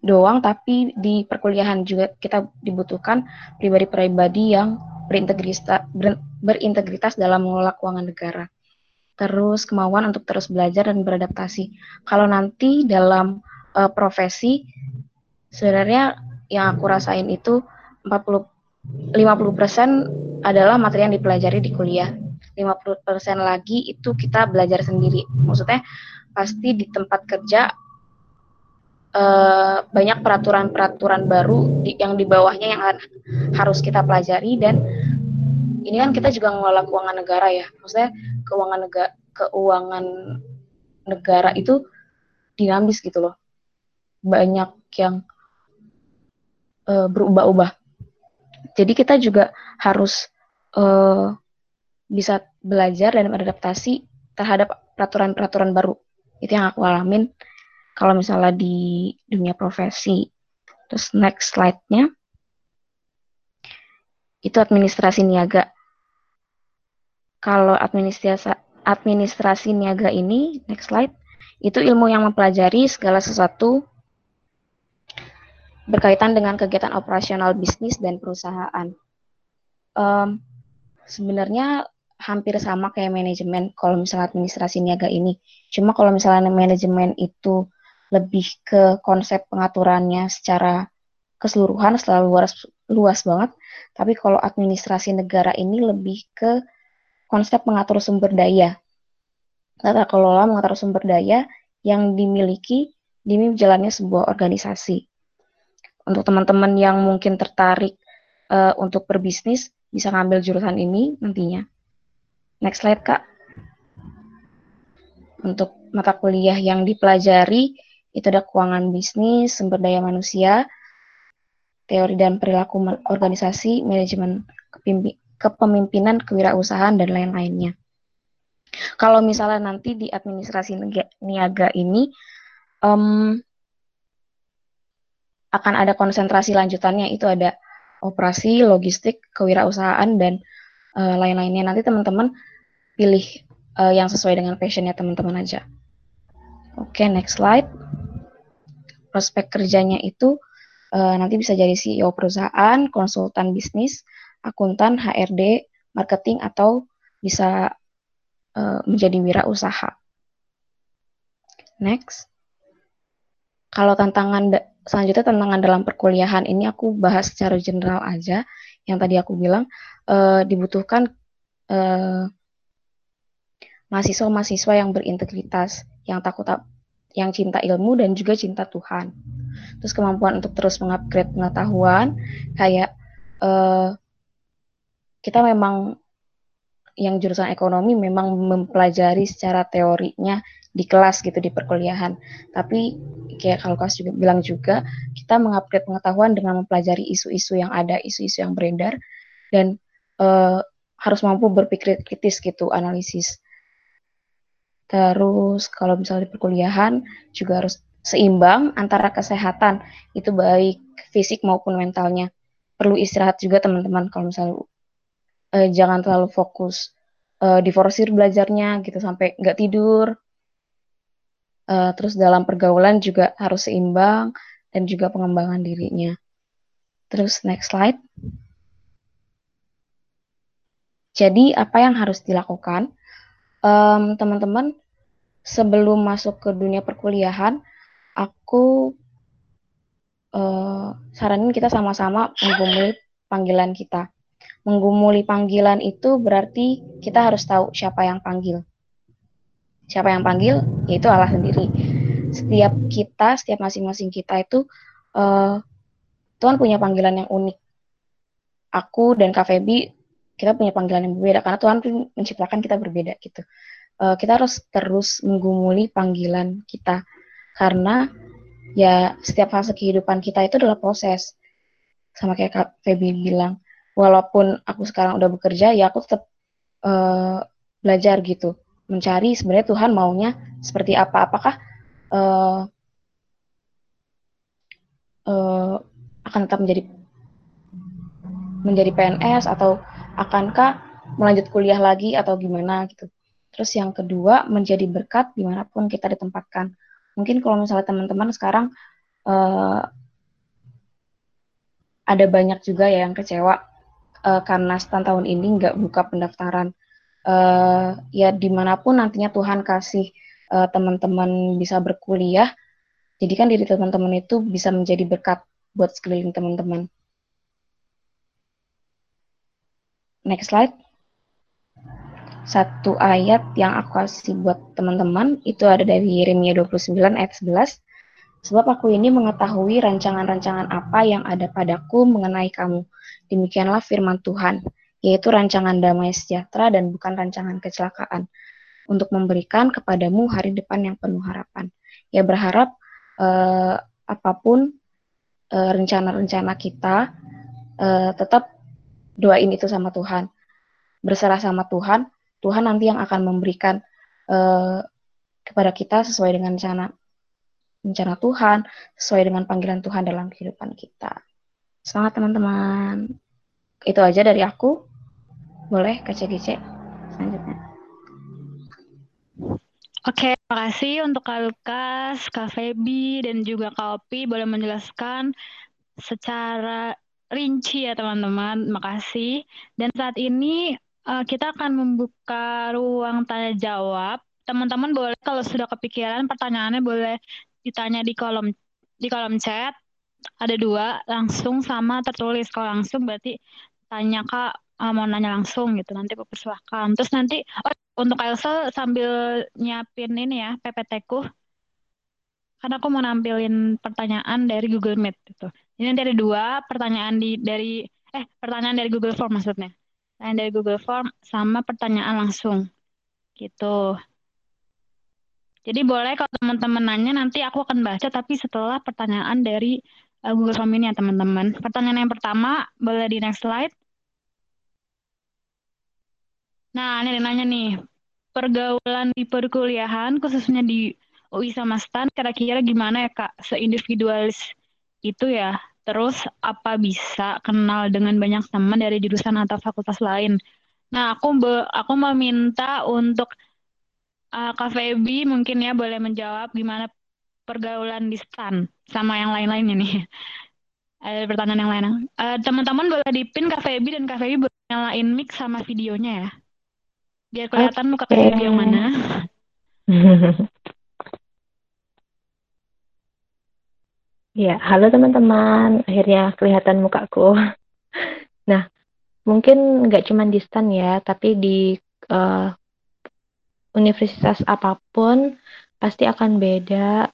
doang, tapi di perkuliahan juga kita dibutuhkan pribadi-pribadi yang berintegritas, dalam mengelola keuangan negara. Terus kemauan untuk terus belajar dan beradaptasi. Kalau nanti dalam uh, profesi sebenarnya yang aku rasain itu 40 50% adalah materi yang dipelajari di kuliah. 50% lagi itu kita belajar sendiri. Maksudnya pasti di tempat kerja uh, banyak peraturan-peraturan baru di, yang di bawahnya yang harus kita pelajari dan ini kan kita juga mengelola keuangan negara ya. Maksudnya keuangan negara keuangan negara itu dinamis gitu loh. Banyak yang uh, berubah-ubah. Jadi kita juga harus uh, bisa belajar dan beradaptasi terhadap peraturan-peraturan baru. Itu yang aku alamin kalau misalnya di dunia profesi. Terus next slide-nya itu administrasi niaga. Kalau administrasi administrasi niaga ini, next slide, itu ilmu yang mempelajari segala sesuatu berkaitan dengan kegiatan operasional bisnis dan perusahaan. Um, sebenarnya hampir sama kayak manajemen kalau misalnya administrasi niaga ini. Cuma kalau misalnya manajemen itu lebih ke konsep pengaturannya secara keseluruhan selalu luas luas banget. Tapi kalau administrasi negara ini lebih ke konsep mengatur sumber daya. Tata kelola mengatur sumber daya yang dimiliki demi jalannya sebuah organisasi. Untuk teman-teman yang mungkin tertarik uh, untuk berbisnis, bisa ngambil jurusan ini nantinya. Next slide, Kak. Untuk mata kuliah yang dipelajari, itu ada keuangan bisnis, sumber daya manusia, teori dan perilaku organisasi, manajemen kepemimpinan, kewirausahaan, dan lain-lainnya. Kalau misalnya nanti di administrasi niaga ini, um, akan ada konsentrasi lanjutannya, itu ada operasi, logistik, kewirausahaan, dan uh, lain-lainnya. Nanti teman-teman pilih uh, yang sesuai dengan passionnya teman-teman aja. Oke, okay, next slide. Prospek kerjanya itu uh, nanti bisa jadi CEO perusahaan, konsultan bisnis, akuntan, HRD, marketing, atau bisa uh, menjadi wirausaha. Next. Kalau tantangan selanjutnya tantangan dalam perkuliahan ini aku bahas secara general aja. Yang tadi aku bilang uh, dibutuhkan uh, mahasiswa-mahasiswa yang berintegritas, yang takut yang cinta ilmu dan juga cinta Tuhan. Terus kemampuan untuk terus mengupgrade pengetahuan, kayak uh, kita memang yang jurusan ekonomi memang mempelajari secara teorinya di kelas gitu di perkuliahan. Tapi kayak kalau kelas juga bilang juga kita mengupgrade pengetahuan dengan mempelajari isu-isu yang ada, isu-isu yang beredar dan uh, harus mampu berpikir kritis gitu, analisis. Terus kalau misalnya di perkuliahan juga harus seimbang antara kesehatan itu baik fisik maupun mentalnya. Perlu istirahat juga teman-teman kalau misalnya eh, jangan terlalu fokus eh, diforsir belajarnya gitu sampai nggak tidur. Eh, terus dalam pergaulan juga harus seimbang dan juga pengembangan dirinya. Terus next slide. Jadi apa yang harus dilakukan? teman teman-teman sebelum masuk ke dunia perkuliahan, aku uh, saranin kita sama-sama menggumuli panggilan kita. Menggumuli panggilan itu berarti kita harus tahu siapa yang panggil. Siapa yang panggil, yaitu Allah sendiri. Setiap kita, setiap masing-masing kita itu uh, Tuhan punya panggilan yang unik. Aku dan Kak Feby, kita punya panggilan yang berbeda karena Tuhan menciptakan kita berbeda gitu uh, kita harus terus menggumuli panggilan kita. Karena ya setiap fase kehidupan kita itu adalah proses. Sama kayak Kak Feby bilang walaupun aku sekarang udah bekerja ya aku tetap uh, belajar gitu. Mencari sebenarnya Tuhan maunya seperti apa. Apakah uh, uh, akan tetap menjadi menjadi PNS atau akankah melanjut kuliah lagi atau gimana gitu Terus yang kedua, menjadi berkat di mana pun kita ditempatkan. Mungkin kalau misalnya teman-teman sekarang uh, ada banyak juga ya yang kecewa uh, karena stand tahun ini nggak buka pendaftaran. Uh, ya di mana pun nantinya Tuhan kasih uh, teman-teman bisa berkuliah, jadi kan diri teman-teman itu bisa menjadi berkat buat sekeliling teman-teman. Next slide satu ayat yang aku kasih buat teman-teman itu ada dari Yeremia 29 ayat 11. Sebab aku ini mengetahui rancangan-rancangan apa yang ada padaku mengenai kamu. Demikianlah firman Tuhan, yaitu rancangan damai sejahtera dan bukan rancangan kecelakaan, untuk memberikan kepadamu hari depan yang penuh harapan. Ya berharap eh, apa pun eh, rencana-rencana kita, eh, tetap doain itu sama Tuhan. Berserah sama Tuhan, Tuhan nanti yang akan memberikan uh, kepada kita sesuai dengan rencana rencana Tuhan, sesuai dengan panggilan Tuhan dalam kehidupan kita. Semangat teman-teman. Itu aja dari aku. Boleh kece-kece selanjutnya. Oke, terima kasih untuk Kak Lukas, Kak Feby, dan juga Kak Opi boleh menjelaskan secara rinci ya teman-teman. Terima kasih. Dan saat ini uh, kita akan membuka ruang tanya jawab. Teman-teman boleh kalau sudah kepikiran pertanyaannya boleh ditanya di kolom di kolom chat. Ada dua, langsung sama tertulis. Kalau langsung berarti tanya kak uh, mau nanya langsung gitu. Nanti aku persilahkan. Terus nanti oh, untuk Elsa sambil nyiapin ini ya PPT ku. Karena aku mau nampilin pertanyaan dari Google Meet gitu. Ini nanti ada dua pertanyaan di dari eh pertanyaan dari Google Form maksudnya pertanyaan dari Google Form sama pertanyaan langsung gitu. Jadi boleh kalau teman-teman nanya nanti aku akan baca tapi setelah pertanyaan dari uh, Google Form ini ya teman-teman. Pertanyaan yang pertama boleh di next slide. Nah, ini nanya nih, pergaulan di perkuliahan khususnya di UI sama STAN kira-kira gimana ya Kak? Seindividualis itu ya Terus apa bisa kenal dengan banyak teman dari jurusan atau fakultas lain? Nah, aku be, aku meminta untuk uh, Kak Feby mungkin ya boleh menjawab gimana pergaulan di STAN sama yang lain-lainnya nih. *laughs* Ada pertanyaan yang lain. Uh, teman-teman boleh dipin Kak Feby dan Kak Feby boleh nyalain mic sama videonya ya. Biar kelihatan muka Kak Feby yang mana. *laughs* Ya, halo teman-teman. Akhirnya kelihatan mukaku. *laughs* Nah, mungkin nggak cuma di STAN ya, tapi di uh, universitas apa pun pasti akan beda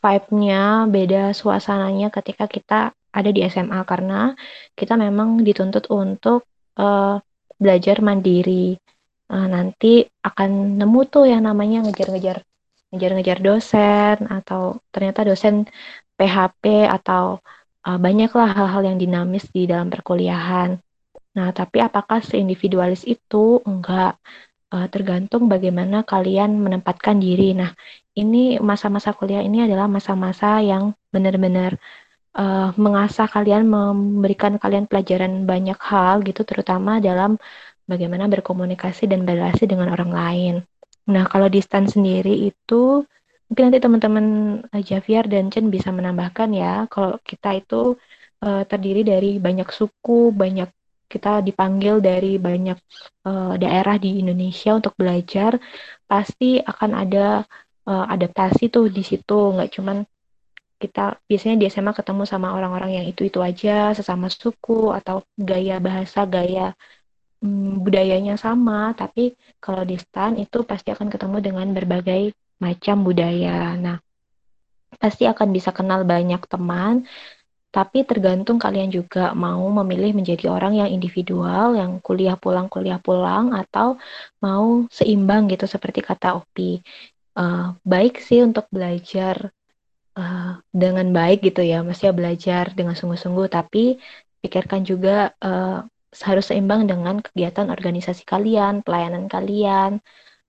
vibe-nya, beda suasananya ketika kita ada di SMA karena kita memang dituntut untuk uh, belajar mandiri. Uh, nanti akan nemu tuh yang namanya ngejar-ngejar ngejar-ngejar dosen atau ternyata dosen PHP atau uh, banyaklah hal-hal yang dinamis di dalam perkuliahan. Nah, tapi apakah seindividualis itu? Enggak. Uh, tergantung bagaimana kalian menempatkan diri. Nah, ini masa-masa kuliah ini adalah masa-masa yang benar-benar uh, mengasah kalian, memberikan kalian pelajaran banyak hal gitu, terutama dalam bagaimana berkomunikasi dan berrelasi dengan orang lain. Nah, kalau di sendiri itu Mungkin nanti teman-teman uh, Javier dan Chen bisa menambahkan ya, kalau kita itu uh, terdiri dari banyak suku, banyak kita dipanggil dari banyak uh, daerah di Indonesia untuk belajar, pasti akan ada uh, adaptasi tuh di situ, nggak cuman kita biasanya di SMA ketemu sama orang-orang yang itu-itu aja, sesama suku atau gaya bahasa, gaya hmm, budayanya sama, tapi kalau di STAN itu pasti akan ketemu dengan berbagai macam budaya. Nah, pasti akan bisa kenal banyak teman, tapi tergantung kalian juga mau memilih menjadi orang yang individual, yang kuliah pulang kuliah pulang, atau mau seimbang gitu seperti kata Opi. Uh, baik sih untuk belajar uh, dengan baik gitu ya, maksudnya belajar dengan sungguh-sungguh, tapi pikirkan juga uh, harus seimbang dengan kegiatan organisasi kalian, pelayanan kalian,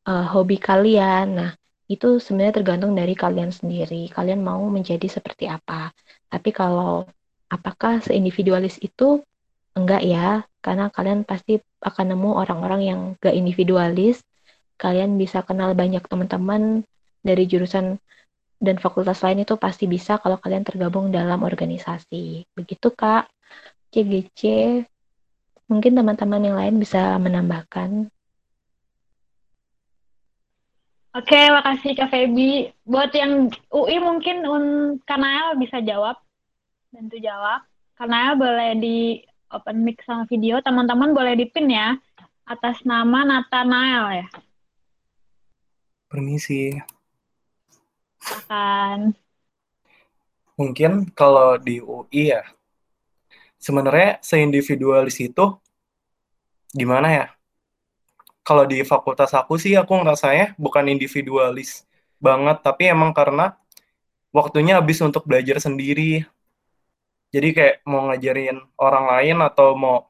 uh, hobi kalian. Nah, itu sebenarnya tergantung dari kalian sendiri. Kalian mau menjadi seperti apa. Tapi kalau apakah seindividualis itu enggak ya, karena kalian pasti akan nemu orang-orang yang gak individualis. Kalian bisa kenal banyak teman-teman dari jurusan dan fakultas lain itu pasti bisa kalau kalian tergabung dalam organisasi. Begitu Kak. CGC. Mungkin teman-teman yang lain bisa menambahkan. Oke, makasih Kak Feby. Buat yang UI mungkin un Kanael bisa jawab, bantu jawab. Kanael boleh di open mic sama video, teman-teman boleh di pin ya. atas nama Nathanael ya. Permisi. Akan Mungkin kalau di UI ya, sebenarnya seindividualis itu gimana ya? Kalau di fakultas aku sih aku ngerasanya bukan individualis banget, tapi emang karena waktunya habis untuk belajar sendiri. Jadi kayak mau ngajarin orang lain atau mau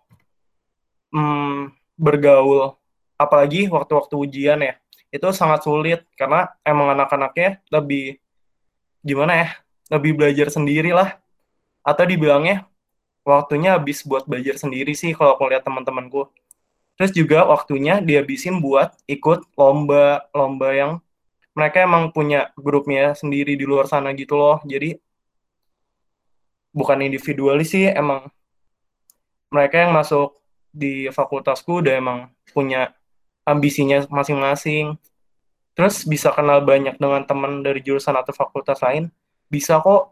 hmm, bergaul, apalagi waktu-waktu ujian ya, itu sangat sulit karena emang anak-anaknya lebih gimana ya, lebih belajar sendiri lah. Atau dibilangnya waktunya habis buat belajar sendiri sih kalau aku lihat teman-temanku. Terus juga waktunya dihabisin buat ikut lomba-lomba yang mereka emang punya grupnya sendiri di luar sana gitu loh. Jadi bukan individualis sih, emang mereka yang masuk di fakultasku udah emang punya ambisinya masing-masing. Terus bisa kenal banyak dengan teman dari jurusan atau fakultas lain, bisa kok.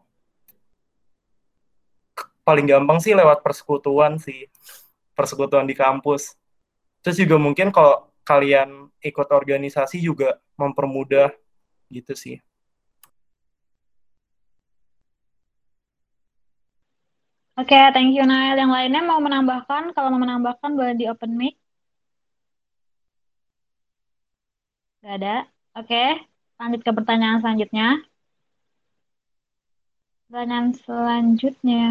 Paling gampang sih lewat persekutuan sih, persekutuan di kampus. Terus juga mungkin kalau kalian ikut organisasi juga mempermudah gitu sih. Oke, thank you Nael. Yang lainnya mau menambahkan? Kalau mau menambahkan boleh di open mic. Gak ada. Oke, lanjut ke pertanyaan selanjutnya. Pertanyaan selanjutnya.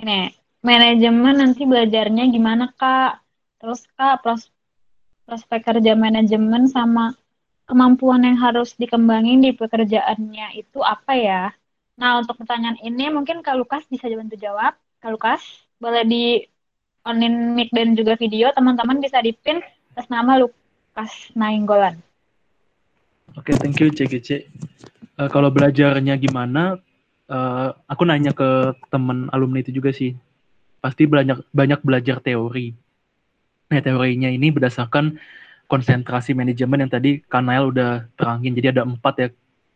Ini, manajemen nanti belajarnya gimana Kak? Terus Kak, pros prospek kerja manajemen sama kemampuan yang harus dikembangin di pekerjaannya itu apa ya? Nah, untuk pertanyaan ini mungkin Kak Lukas bisa bantu jawab. Kak Lukas, boleh di onin mic dan juga video, teman-teman bisa dipin atas nama Lukas Nainggolan. Oke, okay, thank you CGC. Uh, eh, kalau belajarnya gimana, uh, aku nanya ke teman alumni itu juga sih. Pasti banyak banyak belajar teori. Nah, teorinya ini berdasarkan konsentrasi manajemen yang tadi Kanael udah terangin. Jadi ada empat ya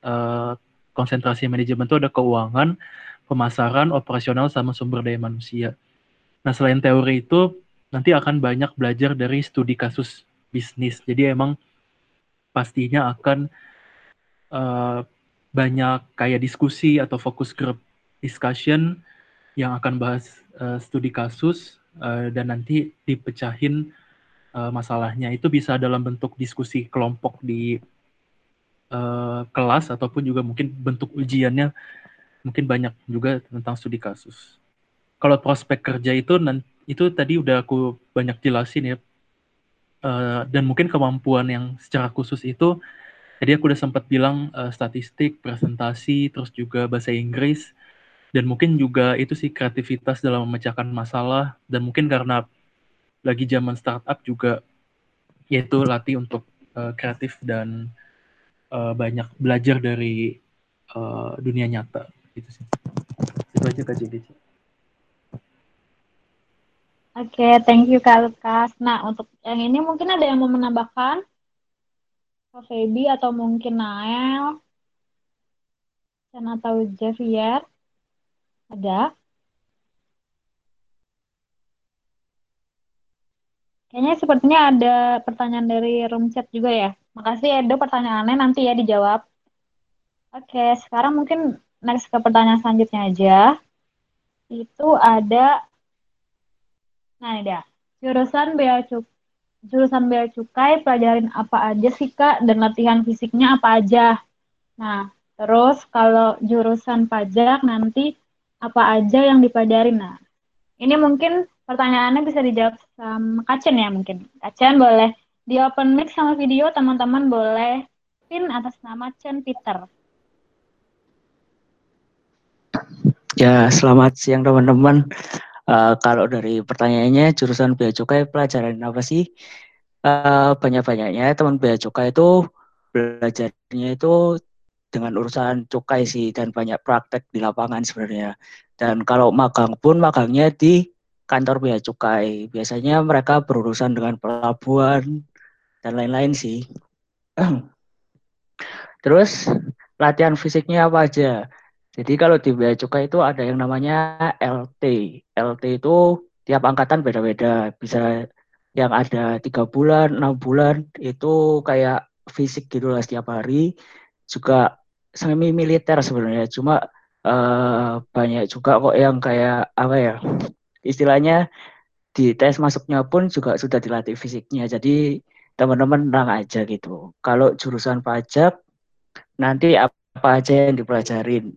uh, konsentrasi manajemen itu ada keuangan, pemasaran, operasional, sama sumber daya manusia. Nah, selain teori itu, nanti akan banyak belajar dari studi kasus bisnis. Jadi emang pastinya akan uh, banyak kayak diskusi atau fokus group discussion yang akan bahas uh, studi kasus uh, dan nanti dipecahin uh, masalahnya. Itu bisa dalam bentuk diskusi kelompok di uh, kelas ataupun juga mungkin bentuk ujiannya mungkin banyak juga tentang studi kasus. Kalau prospek kerja itu itu tadi udah aku banyak jelasin ya. Uh, dan mungkin kemampuan yang secara khusus itu tadi aku udah sempat bilang uh, statistik, presentasi, terus juga bahasa Inggris dan mungkin juga itu sih kreativitas dalam memecahkan masalah dan mungkin karena lagi zaman startup juga yaitu latih untuk uh, kreatif dan uh, banyak belajar dari uh, dunia nyata gitu sih itu aja kak Oke, okay, thank you Kak Lukas. Nah, untuk yang ini mungkin ada yang mau menambahkan? Kak Feby atau mungkin Nael? Dan atau Javier? Ada? Kayaknya sepertinya ada pertanyaan dari room chat juga ya. Makasih Edo pertanyaannya nanti ya dijawab. Oke, sekarang mungkin next ke pertanyaan selanjutnya aja. Itu ada Nah, ini dia. Jurusan bea cukai jurusan bea cukai pelajarin apa aja sih Kak dan latihan fisiknya apa aja. Nah, terus kalau jurusan pajak nanti apa aja yang dipelajarin. Nah, ini mungkin pertanyaannya bisa dijawab sama Kacen ya mungkin. Kacen boleh di open mic sama video teman-teman boleh pin atas nama Chen Peter. Ya, selamat siang teman-teman. Uh, kalau dari pertanyaannya jurusan bea cukai pelajaran apa sih? Uh, banyak-banyaknya teman bea cukai itu belajarnya itu dengan urusan cukai sih dan banyak praktek di lapangan sebenarnya. Dan kalau magang pun magangnya di kantor bea cukai. Biasanya mereka berurusan dengan pelabuhan, dan lain-lain sih. *clears throat* Terus latihan fisiknya apa aja? Jadi kalau di bea cukai itu ada yang namanya LT. LT itu tiap angkatan beda-beda. Bisa yang ada tiga bulan, enam bulan itu kayak fisik gitu lah setiap hari. Juga semi militer sebenarnya. Cuma uh, banyak juga kok yang kayak apa ya istilahnya di tes masuknya pun juga sudah dilatih fisiknya. Jadi teman-teman tenang aja gitu. Kalau jurusan pajak nanti apa aja yang dipelajarin.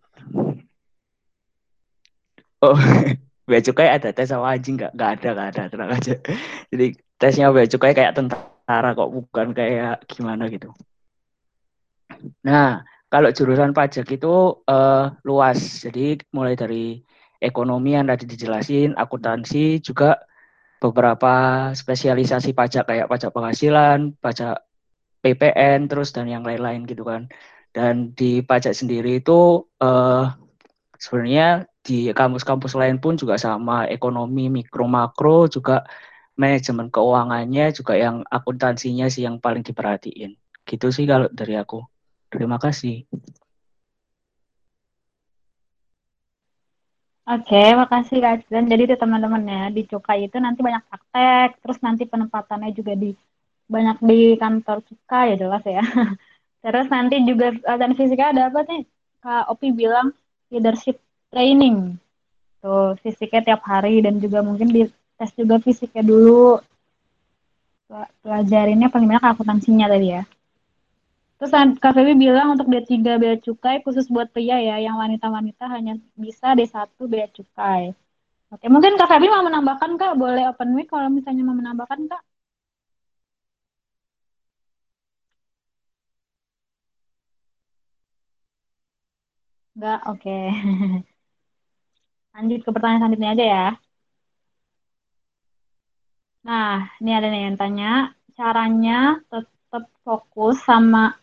Oh, *laughs* bea cukai ada tes sama anjing nggak? Nggak ada, nggak ada, tenang aja. Jadi tesnya bea cukai kayak tentara kok, bukan kayak gimana gitu. Nah, kalau jurusan pajak itu uh, luas, jadi mulai dari ekonomi yang tadi dijelasin, akuntansi, juga beberapa spesialisasi pajak kayak pajak penghasilan, pajak PPN, terus dan yang lain-lain gitu kan. Dan di pajak sendiri itu uh, sebenarnya di kampus-kampus lain pun juga sama. Ekonomi mikro makro juga manajemen keuangannya juga yang akuntansinya sih yang paling diperhatiin. Gitu sih kalau dari aku terima kasih Oke, makasih Kak Dan Jadi itu teman-teman ya, di Cukai itu nanti banyak praktek, terus nanti penempatannya juga di banyak di kantor Cukai ya jelas ya. *laughs* Terus nanti juga latihan fisika ada apa nih? Kak Opi bilang leadership training. Tuh, fisiknya tiap hari dan juga mungkin di tes juga fisiknya dulu. Pelajarinnya paling banyak akuntansinya tadi ya. Terus Kak Febi bilang untuk D3 bea cukai khusus buat pria ya, yang wanita-wanita hanya bisa D1 bea cukai. Oke, mungkin Kak Febi mau menambahkan Kak, boleh open mic kalau misalnya mau menambahkan Kak. Enggak, oke. Okay. *laughs* Lanjut ke pertanyaan selanjutnya aja ya. Nah, ini ada nih yang tanya, caranya tetap fokus sama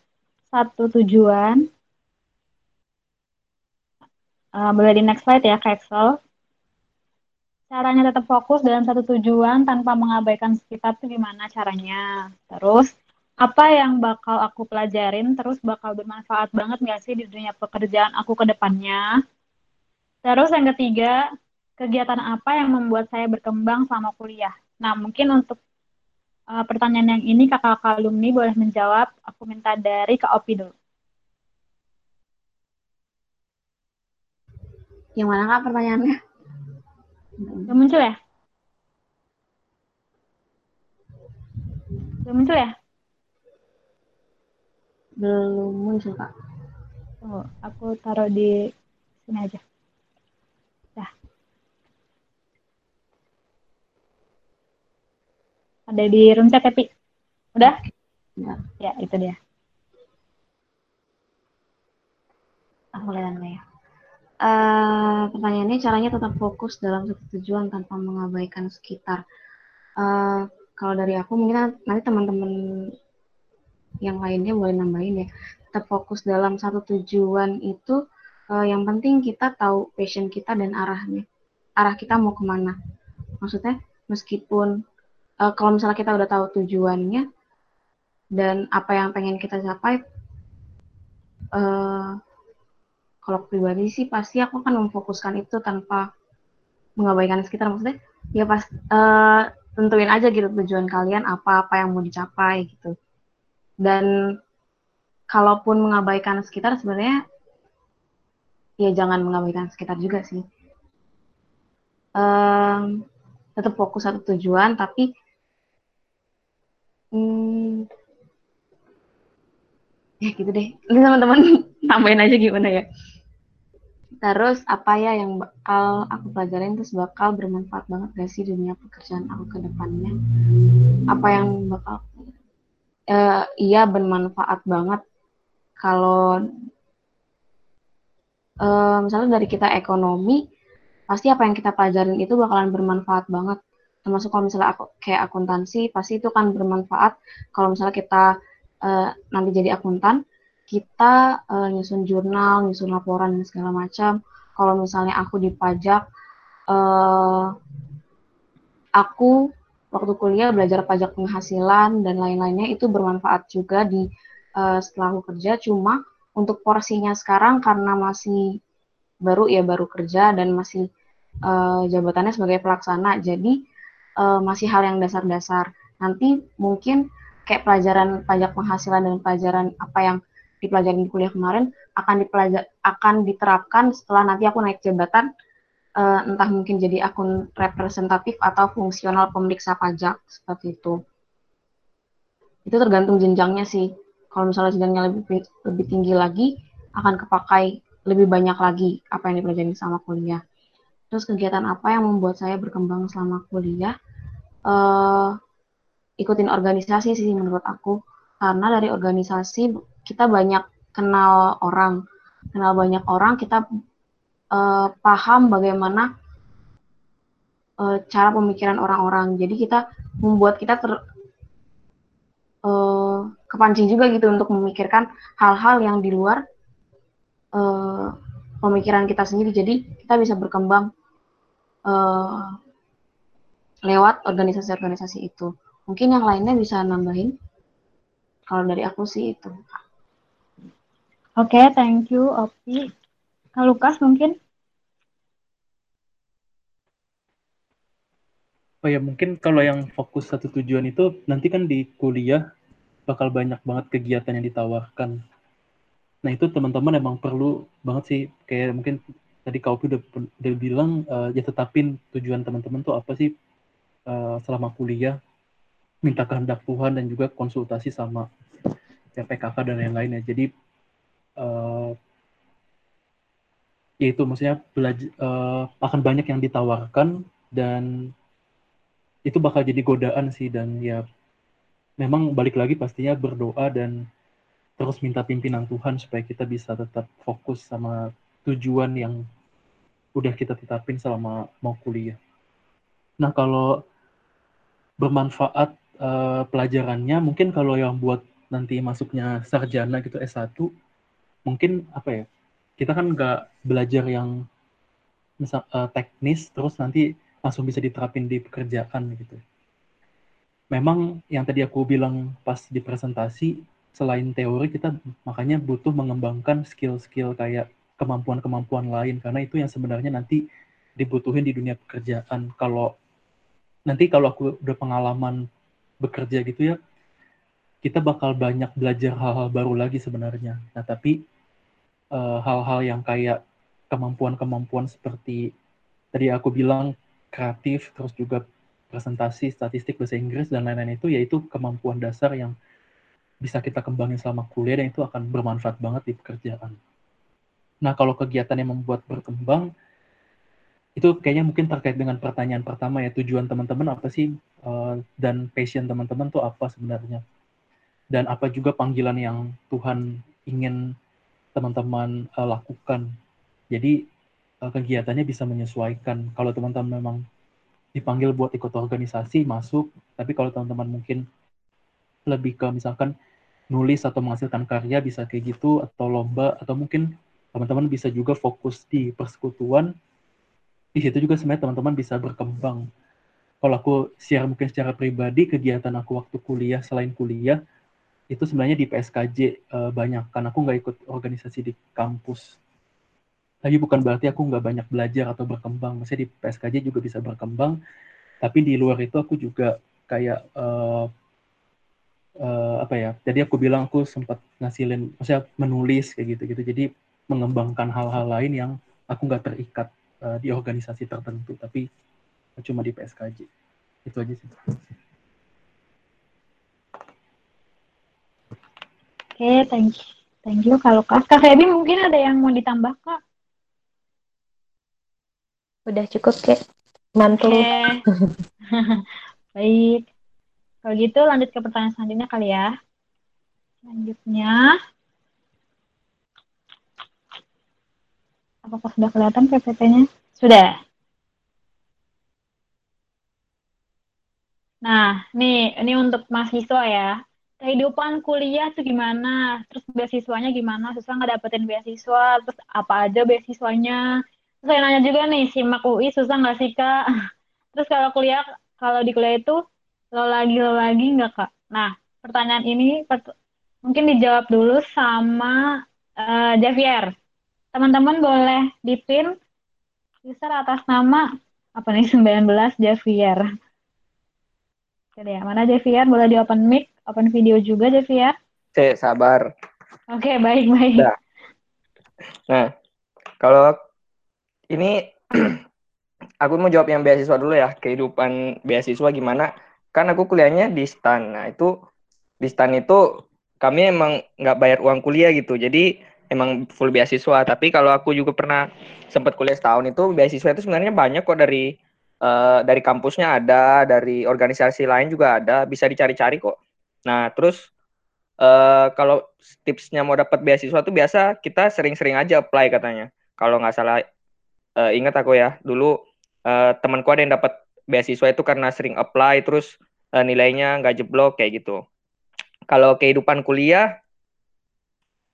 satu tujuan. Uh, boleh di next slide ya, ke Excel. Caranya tetap fokus dalam satu tujuan tanpa mengabaikan sekitar itu gimana caranya. Terus, apa yang bakal aku pelajarin terus bakal bermanfaat banget nggak sih di dunia pekerjaan aku ke depannya? Terus yang ketiga, kegiatan apa yang membuat saya berkembang selama kuliah? Nah, mungkin untuk uh, pertanyaan yang ini kakak-kakak alumni boleh menjawab. Aku minta dari Kak Opi dulu. Yang mana Kak pertanyaannya? Belum muncul ya? Belum muncul ya? Belum muncul Kak. Oh, aku taruh di sini aja. Ada di room chat ya, Pi? Udah? Ya. Ya, itu dia. Aku lihat ya. Uh, pertanyaannya caranya tetap fokus dalam satu tujuan tanpa mengabaikan sekitar. Uh, kalau dari aku mungkin nanti teman-teman yang lainnya boleh nambahin ya. Tetap fokus dalam satu tujuan itu uh, yang penting kita tahu passion kita dan arahnya. Arah kita mau ke mana. Maksudnya meskipun uh, kalau misalnya kita udah tahu tujuannya dan apa yang pengen kita capai uh, kalau pribadi sih pasti aku akan memfokuskan itu tanpa mengabaikan sekitar maksudnya ya pas uh, tentuin aja gitu tujuan kalian apa apa yang mau dicapai gitu. Dan kalaupun mengabaikan sekitar sebenarnya ya jangan mengabaikan sekitar juga sih. Um, tetap fokus satu tujuan tapi Hmm. Ya gitu deh. Ini teman-teman *laughs* tambahin aja gimana ya. Terus apa ya yang bakal aku pelajarin terus bakal bermanfaat banget gak sih dunia pekerjaan aku ke depannya? Apa yang bakal uh, iya bermanfaat banget kalau uh, misalnya dari kita ekonomi pasti apa yang kita pelajarin itu bakalan bermanfaat banget termasuk kalau misalnya aku kayak akuntansi pasti itu kan bermanfaat. Kalau misalnya kita uh, nanti jadi akuntan kita uh, nyusun jurnal nyusun laporan dan segala macam. Kalau misalnya aku di pajak uh, aku waktu kuliah belajar pajak penghasilan dan lain-lainnya itu bermanfaat juga di uh, setelah aku kerja. Cuma untuk porsinya sekarang karena masih baru ya baru kerja dan masih uh, jabatannya sebagai pelaksana. Jadi uh, masih hal yang dasar-dasar. Nanti mungkin kayak pelajaran pajak penghasilan dan pelajaran apa yang dipelajari di kuliah kemarin akan dipelajar akan diterapkan setelah nanti aku naik jabatan uh, entah mungkin jadi akun representatif atau fungsional pemeriksa pajak seperti itu. Itu tergantung jenjangnya sih. Kalau misalnya jenjangnya lebih lebih tinggi lagi akan kepakai lebih banyak lagi apa yang dipelajari sama kuliah. Terus kegiatan apa yang membuat saya berkembang selama kuliah? Uh, ikutin organisasi sih menurut aku. Karena dari organisasi kita banyak kenal orang, kenal banyak orang, kita uh, paham bagaimana uh, cara pemikiran orang-orang. Jadi kita membuat kita ter, uh, kepancing juga gitu untuk memikirkan hal-hal yang di luar uh, pemikiran kita sendiri. Jadi kita bisa berkembang uh, lewat organisasi-organisasi itu. Mungkin yang lainnya bisa nambahin. Kalau dari aku sih itu. Oke, okay, thank you, Opi. Kak Lukas mungkin? Oh ya, mungkin kalau yang fokus satu tujuan itu nanti kan di kuliah bakal banyak banget kegiatan yang ditawarkan. Nah itu teman-teman emang perlu banget sih, kayak mungkin tadi Opi udah, udah bilang uh, ya tetapin tujuan teman-teman tuh apa sih? Uh, selama kuliah minta kehendak Tuhan dan juga konsultasi sama ya PKK dan lain-lain ya. Jadi uh, ya itu maksudnya belajar uh, akan banyak yang ditawarkan dan itu bakal jadi godaan sih dan ya memang balik lagi pastinya berdoa dan terus minta pimpinan Tuhan supaya kita bisa tetap fokus sama tujuan yang udah kita tetapin selama mau kuliah. Nah, kalau bermanfaat uh, pelajarannya, mungkin kalau yang buat nanti masuknya sarjana gitu S1, mungkin apa ya, kita kan nggak belajar yang misal, uh, teknis, terus nanti langsung bisa diterapin di pekerjaan gitu. Memang yang tadi aku bilang pas di presentasi, selain teori kita makanya butuh mengembangkan skill-skill kayak kemampuan-kemampuan lain karena itu yang sebenarnya nanti dibutuhin di dunia pekerjaan. Kalau nanti kalau aku udah pengalaman bekerja gitu ya, kita bakal banyak belajar hal-hal baru lagi sebenarnya. Nah, tapi uh, hal-hal yang kayak kemampuan-kemampuan seperti tadi aku bilang kreatif, terus juga presentasi, statistik, bahasa Inggris, dan lain-lain itu, yaitu kemampuan dasar yang bisa kita kembangin selama kuliah, dan itu akan bermanfaat banget di pekerjaan. Nah, kalau kegiatan yang membuat berkembang, itu kayaknya mungkin terkait dengan pertanyaan pertama ya, tujuan teman-teman apa sih, uh, dan passion teman-teman tuh apa sebenarnya. Dan apa juga panggilan yang Tuhan ingin teman-teman uh, lakukan. Jadi, uh, kegiatannya bisa menyesuaikan. Kalau teman-teman memang dipanggil buat ikut organisasi, masuk. Tapi kalau teman-teman mungkin lebih ke misalkan nulis atau menghasilkan karya bisa kayak gitu, atau lomba, atau mungkin teman-teman bisa juga fokus di persekutuan di situ juga sebenarnya teman-teman bisa berkembang. Kalau aku share mungkin secara pribadi kegiatan aku waktu kuliah selain kuliah itu sebenarnya di PSKJ uh, eh, banyak karena aku nggak ikut organisasi di kampus. Tapi bukan berarti aku nggak banyak belajar atau berkembang. Maksudnya di PSKJ juga bisa berkembang. Tapi di luar itu aku juga kayak uh, uh, apa ya? Jadi aku bilang aku sempat ngasilin maksudnya menulis kayak gitu gitu jadi mengembangkan hal-hal lain yang aku nggak terikat uh, di organisasi tertentu, tapi cuma di PSKJ. Itu aja sih. Oke, okay, thank you. Thank you kalau Kak. Kak Febi mungkin ada yang mau ditambah, Kak? Udah cukup, Kak. Mantul. Okay. *laughs* Baik. Kalau gitu lanjut ke pertanyaan selanjutnya kali ya. Selanjutnya, Apakah sudah kelihatan PPT-nya? Sudah. Nah, nih, ini untuk mahasiswa ya. Kehidupan kuliah tuh gimana? Terus beasiswanya gimana? Susah nggak dapetin beasiswa? Terus apa aja beasiswanya? Terus saya nanya juga nih, simak UI susah nggak sih, Kak? *laughs* Terus kalau kuliah, kalau di kuliah itu, lo lagi, lo lagi nggak, Kak? Nah, pertanyaan ini mungkin dijawab dulu sama uh, Javier teman-teman boleh dipin user atas nama apa nih 19 Javier. Oke deh, mana Javier? Boleh di open mic, open video juga Javier? Cek, sabar. Oke, baik-baik. Nah, nah kalau ini *clears throat* aku mau jawab yang beasiswa dulu ya, kehidupan beasiswa gimana? Kan aku kuliahnya di STAN. Nah, itu di STAN itu kami emang nggak bayar uang kuliah gitu. Jadi emang full beasiswa. Tapi kalau aku juga pernah sempat kuliah setahun itu beasiswa itu sebenarnya banyak kok dari uh, dari kampusnya ada, dari organisasi lain juga ada, bisa dicari-cari kok. Nah, terus uh, kalau tipsnya mau dapat beasiswa tuh biasa kita sering-sering aja apply katanya. Kalau nggak salah uh, ingat aku ya, dulu uh, temanku ada yang dapat beasiswa itu karena sering apply terus uh, nilainya nggak jeblok kayak gitu. Kalau kehidupan kuliah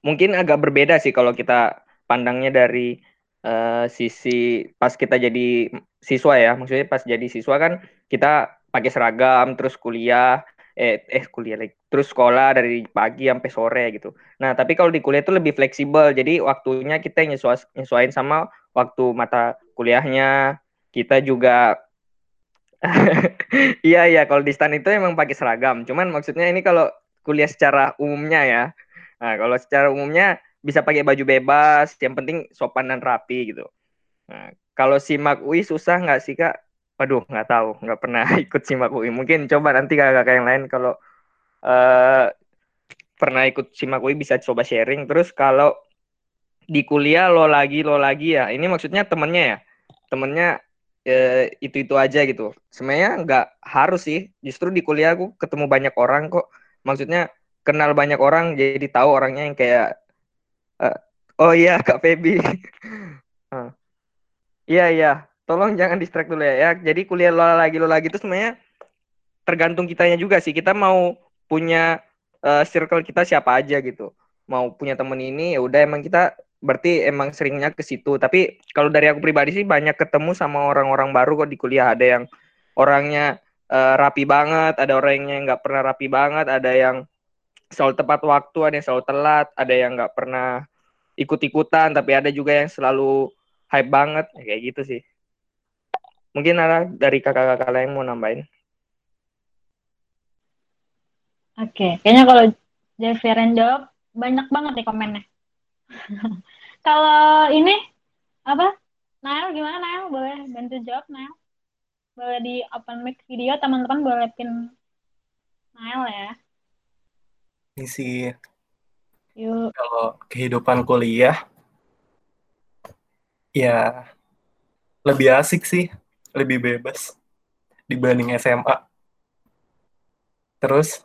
mungkin agak berbeda sih kalau kita pandangnya dari uh, sisi pas kita jadi siswa ya. Maksudnya pas jadi siswa kan kita pakai seragam terus kuliah eh eh kuliah lagi terus sekolah dari pagi sampai sore gitu. Nah tapi kalau di kuliah itu lebih fleksibel. Jadi waktunya kita nyesuaiin sama waktu mata kuliahnya. Kita juga *laughs* iya iya. Kalau di stan itu emang pakai seragam. Cuman maksudnya ini kalau kuliah secara umumnya ya Nah, kalau secara umumnya bisa pakai baju bebas, yang penting sopan dan rapi gitu. Nah, kalau simak UI susah nggak sih kak? Waduh, nggak tahu, nggak pernah *laughs* ikut simak UI. Mungkin coba nanti kakak-kakak yang lain kalau uh, pernah ikut simak UI bisa coba sharing. Terus kalau di kuliah lo lagi lo lagi ya, ini maksudnya temennya ya, temennya eh, itu itu aja gitu. Sebenarnya nggak harus sih. Justru di kuliah aku ketemu banyak orang kok. Maksudnya kenal banyak orang jadi tahu orangnya yang kayak uh, oh iya *laughs* Kak Feby. Uh. iya tolong jangan distract dulu ya, ya. Jadi kuliah lo lagi lo lagi itu sebenarnya tergantung kitanya juga sih. Kita mau punya uh, circle kita siapa aja gitu. Mau punya temen ini ya udah emang kita berarti emang seringnya ke situ. Tapi kalau dari aku pribadi sih banyak ketemu sama orang-orang baru kok di kuliah. Ada yang orangnya uh, rapi banget ada orang yang nggak pernah rapi banget ada yang selalu tepat waktu, ada yang selalu telat, ada yang nggak pernah ikut-ikutan, tapi ada juga yang selalu hype banget, kayak gitu sih. Mungkin ada dari kakak-kakak lain mau nambahin. Oke, kayaknya kalau Jeffrey jawab banyak banget nih komennya. *laughs* kalau ini apa? Nail gimana Nail? Boleh bantu jawab Nail? Boleh di open mic video teman-teman boleh pin Nail ya ini sih. Yuk. kalau kehidupan kuliah ya lebih asik sih lebih bebas dibanding SMA terus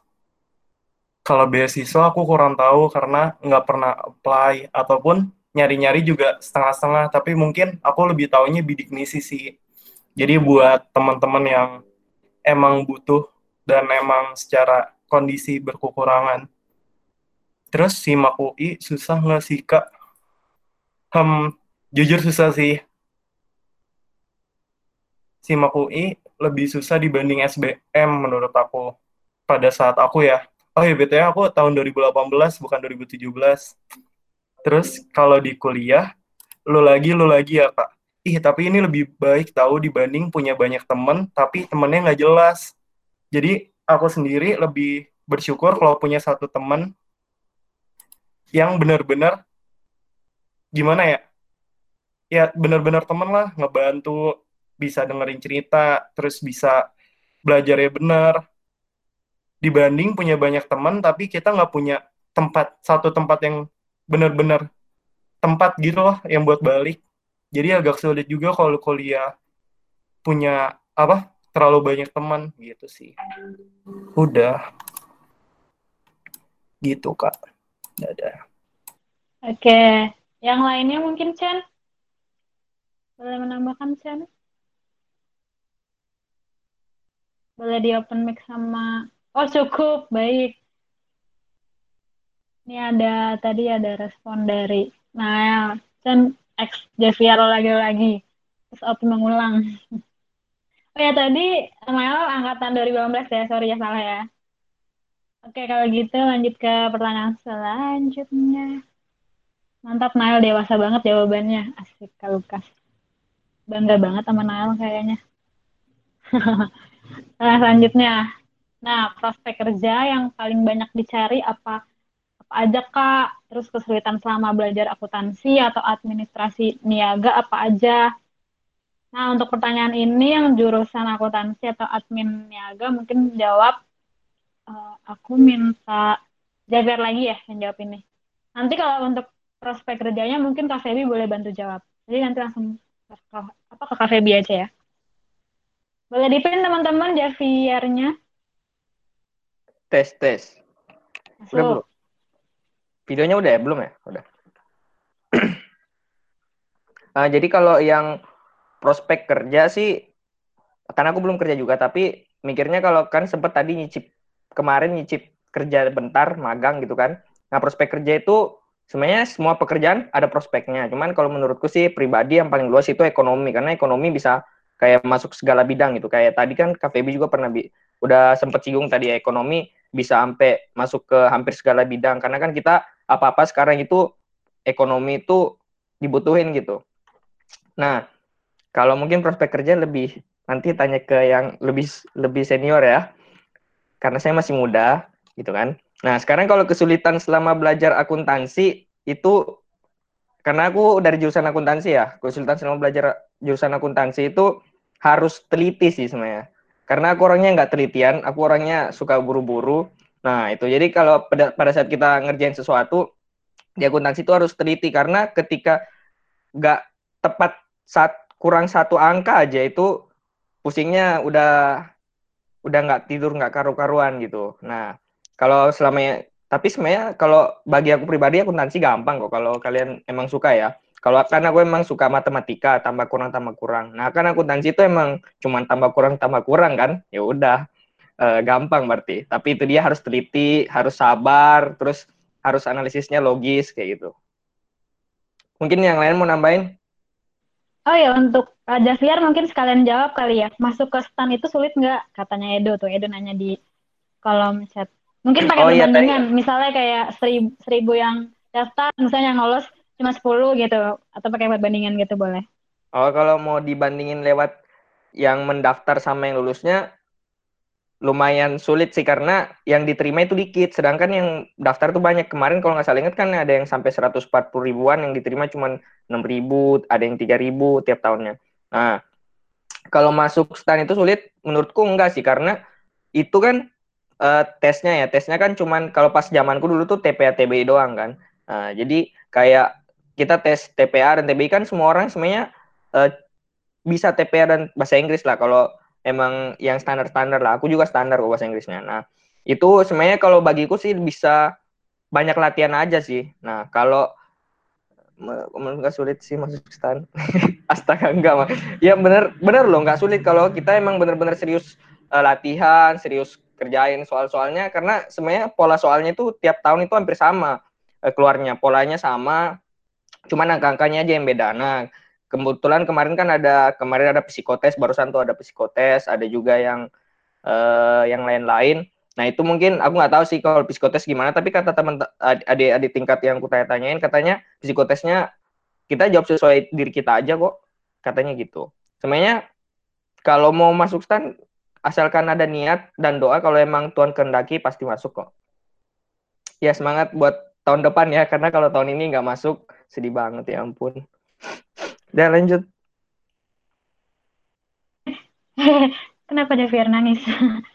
kalau beasiswa aku kurang tahu karena nggak pernah apply ataupun nyari-nyari juga setengah-setengah tapi mungkin aku lebih tahunya bidik misi sih. Jadi buat teman-teman yang emang butuh dan emang secara kondisi berkekurangan Terus simak UI susah nggak sih kak? Hmm, jujur susah sih. Simak UI lebih susah dibanding SBM menurut aku. Pada saat aku ya. Oh ya BTW aku tahun 2018 bukan 2017. Terus kalau di kuliah, lo lagi, lo lagi ya kak. Ih, tapi ini lebih baik tahu dibanding punya banyak temen, tapi temennya nggak jelas. Jadi aku sendiri lebih bersyukur kalau punya satu temen yang benar-benar gimana ya ya benar-benar temen lah ngebantu bisa dengerin cerita terus bisa belajar ya benar. Dibanding punya banyak teman tapi kita nggak punya tempat satu tempat yang benar-benar tempat gitu loh yang buat balik. Jadi agak sulit juga kalau kuliah punya apa terlalu banyak teman gitu sih. Udah. Gitu kak Dadah. Oke, yang lainnya mungkin Chen? Boleh menambahkan Chen? Boleh di open mic sama... Oh cukup, baik. Ini ada, tadi ada respon dari Nah, Chen X Javier lagi-lagi. Terus open mengulang. *laughs* Oh ya, tadi Nael angkatan 2018 ya, sorry ya salah ya. Oke, kalau gitu lanjut ke pertanyaan selanjutnya. Mantap, Nail. Dewasa banget jawabannya. Asik, Kak Lukas. bangga banget sama Nael kayaknya. *laughs* nah, selanjutnya. Nah, prospek kerja yang paling banyak dicari apa apa aja Kak? Terus kesulitan selama belajar akuntansi atau administrasi niaga apa aja? Nah, untuk pertanyaan ini yang jurusan akuntansi atau admin niaga mungkin jawab uh, aku minta Javier lagi ya yang jawab ini. Nanti kalau untuk prospek kerjanya mungkin Kak Febi boleh bantu jawab. Jadi nanti langsung apa ke Kak Febi aja ya. Boleh dipin teman-teman Javiernya. Tes, tes. Masuk. Udah belum? Videonya udah ya? Belum ya? Udah. uh, *clears throat* jadi kalau yang prospek kerja sih, karena aku belum kerja juga, tapi mikirnya kalau kan sempet tadi nyicip, kemarin nyicip kerja bentar, magang gitu kan. Nah prospek kerja itu sebenarnya semua pekerjaan ada prospeknya. Cuman kalau menurutku sih pribadi yang paling luas itu ekonomi, karena ekonomi bisa kayak masuk segala bidang gitu. Kayak tadi kan KVB juga pernah bi udah sempet singgung tadi ekonomi bisa sampai masuk ke hampir segala bidang karena kan kita apa-apa sekarang itu ekonomi itu dibutuhin gitu. Nah, kalau mungkin prospek kerja lebih nanti tanya ke yang lebih lebih senior ya. Karena saya masih muda gitu kan. Nah, sekarang kalau kesulitan selama belajar akuntansi itu karena aku dari jurusan akuntansi ya, kesulitan selama belajar jurusan akuntansi itu harus teliti sih sebenarnya karena aku orangnya nggak telitian, aku orangnya suka buru-buru. Nah, itu jadi kalau pada, pada saat kita ngerjain sesuatu, di akuntansi itu harus teliti karena ketika nggak tepat saat kurang satu angka aja itu pusingnya udah udah nggak tidur nggak karu-karuan gitu. Nah, kalau selama tapi sebenarnya kalau bagi aku pribadi akuntansi gampang kok kalau kalian emang suka ya. Kalau kan aku emang suka matematika, tambah kurang tambah kurang. Nah, kan akuntansi itu emang cuma tambah kurang tambah kurang kan? Ya udah e, gampang berarti. Tapi itu dia harus teliti, harus sabar, terus harus analisisnya logis kayak gitu. Mungkin yang lain mau nambahin? Oh ya, untuk uh, mungkin sekalian jawab kali ya. Masuk ke stan itu sulit nggak? Katanya Edo tuh. Edo nanya di kolom chat. Mungkin pakai oh, perbandingan. Iya, Misalnya kayak seribu, seribu yang daftar, misalnya yang lolos cuma 10 gitu atau pakai perbandingan gitu boleh. Oh, kalau mau dibandingin lewat yang mendaftar sama yang lulusnya lumayan sulit sih karena yang diterima itu dikit. Sedangkan yang daftar tuh banyak. Kemarin kalau nggak salah ingat kan ada yang sampai 140 ribuan yang diterima cuma 6 ribu ada yang 3 ribu tiap tahunnya. Nah kalau masuk stan itu sulit menurutku enggak sih karena itu kan uh, tesnya ya. Tesnya kan cuman kalau pas zamanku dulu tuh TPA TBI doang kan. Nah, jadi kayak kita tes TPA dan TBI kan semua orang semuanya uh, bisa TPA dan bahasa Inggris lah. Kalau emang yang standar-standar lah. Aku juga standar bahasa Inggrisnya. Nah, itu sebenarnya kalau bagiku sih bisa banyak latihan aja sih. Nah, kalau nggak sulit sih masuk stand. *laughs* Astaga enggak mah. Ya bener loh nggak sulit kalau kita emang bener-bener serius uh, latihan, serius kerjain soal-soalnya karena sebenarnya pola soalnya itu tiap tahun itu hampir sama uh, keluarnya polanya sama Cuman angka-angkanya aja yang beda. Nah, kebetulan kemarin kan ada kemarin ada psikotes barusan tuh ada psikotes, ada juga yang uh, yang lain-lain. Nah, itu mungkin aku nggak tahu sih kalau psikotes gimana, tapi kata teman adik-adik tingkat yang aku tanya-tanyain katanya psikotesnya kita jawab sesuai diri kita aja kok. Katanya gitu. Sebenarnya kalau mau masuk stan asalkan ada niat dan doa kalau emang Tuhan kehendaki pasti masuk kok. Ya semangat buat tahun depan ya karena kalau tahun ini nggak masuk sedih banget ya ampun dan lanjut. *laughs* Kenapa Javier nangis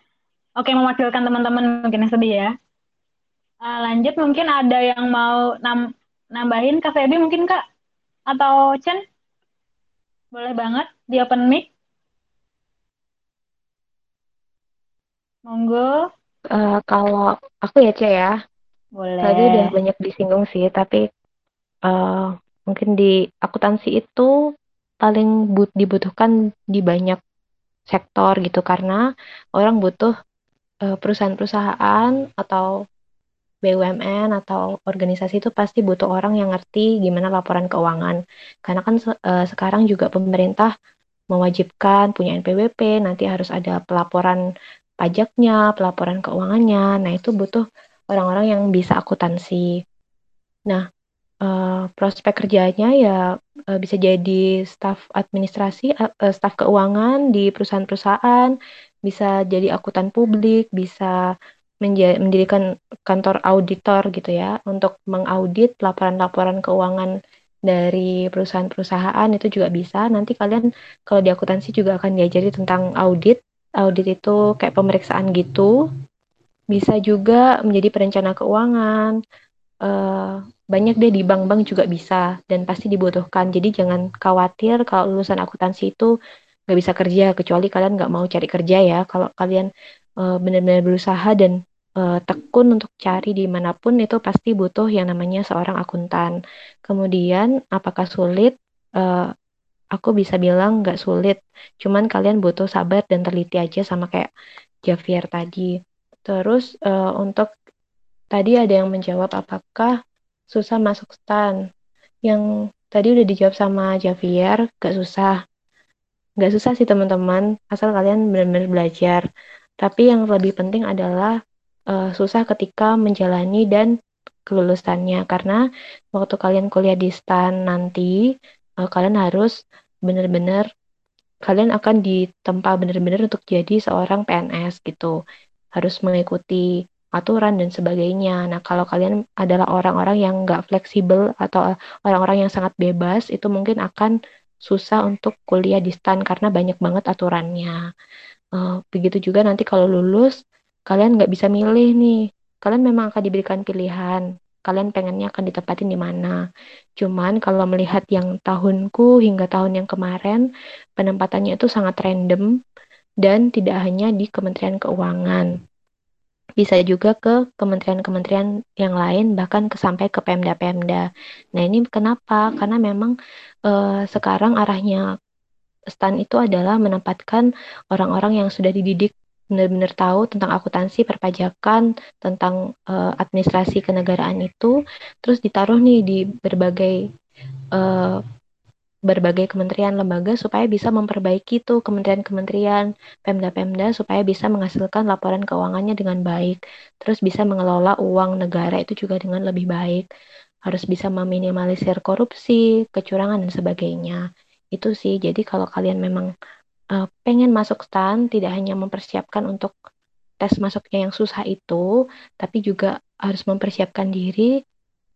*laughs* oke mewakilkan teman-teman mungkin yang sedih ya. Uh, lanjut mungkin ada yang mau nam nambahin? Kak Febi mungkin Kak? Atau Chen? Boleh banget di open mic. Monggo. Uh, kalau aku ya Cek ya. Boleh. Tadi udah banyak disinggung sih, tapi uh, mungkin di akuntansi itu paling but dibutuhkan di banyak sektor gitu karena orang butuh uh, perusahaan-perusahaan atau BUMN atau organisasi itu pasti butuh orang yang ngerti gimana laporan keuangan. Karena kan uh, sekarang juga pemerintah mewajibkan punya NPWP, nanti harus ada pelaporan pajaknya, pelaporan keuangannya. Nah, itu butuh orang-orang yang bisa akuntansi. Nah, uh, prospek kerjanya ya uh, bisa jadi staf administrasi, uh, staf keuangan di perusahaan-perusahaan, bisa jadi akuntan publik, bisa mendirikan kantor auditor gitu ya untuk mengaudit laporan-laporan keuangan dari perusahaan-perusahaan itu juga bisa. Nanti kalian kalau di akuntansi juga akan diajari tentang audit. Audit itu kayak pemeriksaan gitu. Bisa juga menjadi perencana keuangan, banyak deh di bank-bank juga bisa dan pasti dibutuhkan. Jadi jangan khawatir kalau lulusan akuntansi itu nggak bisa kerja kecuali kalian nggak mau cari kerja ya. Kalau kalian uh, benar-benar berusaha dan uh, tekun untuk cari di mana pun itu pasti butuh yang namanya seorang akuntan. Kemudian apakah sulit? Uh, aku bisa bilang nggak sulit. Cuman kalian butuh sabar dan teliti aja sama kayak Javier tadi. Terus uh, untuk Tadi ada yang menjawab apakah susah masuk stan. Yang tadi udah dijawab sama Javier, gak susah. Gak susah sih teman-teman, asal kalian benar-benar belajar. Tapi yang lebih penting adalah uh, susah ketika menjalani dan kelulusannya. Karena waktu kalian kuliah di stan nanti, uh, kalian harus benar-benar kalian akan ditempa benar-benar untuk jadi seorang PNS gitu. Harus mengikuti aturan dan sebagainya. Nah, kalau kalian adalah orang-orang yang nggak fleksibel atau orang-orang yang sangat bebas, itu mungkin akan susah untuk kuliah di STAN karena banyak banget aturannya. Uh, begitu juga nanti kalau lulus, kalian nggak bisa milih nih. Kalian memang akan diberikan pilihan. Kalian pengennya akan ditempatin di mana. Cuman kalau melihat yang tahunku hingga tahun yang kemarin, penempatannya itu sangat random dan tidak hanya di Kementerian Keuangan bisa juga ke kementerian-kementerian yang lain bahkan ke sampai ke Pemda-Pemda. Nah, ini kenapa? Karena memang uh, sekarang arahnya STAN itu adalah menempatkan orang-orang yang sudah dididik benar-benar tahu tentang akuntansi, perpajakan, tentang uh, administrasi kenegaraan itu, terus ditaruh nih di berbagai uh, berbagai kementerian lembaga supaya bisa memperbaiki tuh kementerian-kementerian Pemda-Pemda supaya bisa menghasilkan laporan keuangannya dengan baik. Terus bisa mengelola uang negara itu juga dengan lebih baik. Harus bisa meminimalisir korupsi kecurangan dan sebagainya. Itu sih. Jadi kalau kalian memang uh, pengen masuk STAN tidak hanya mempersiapkan untuk tes masuknya yang susah itu tapi juga harus mempersiapkan diri.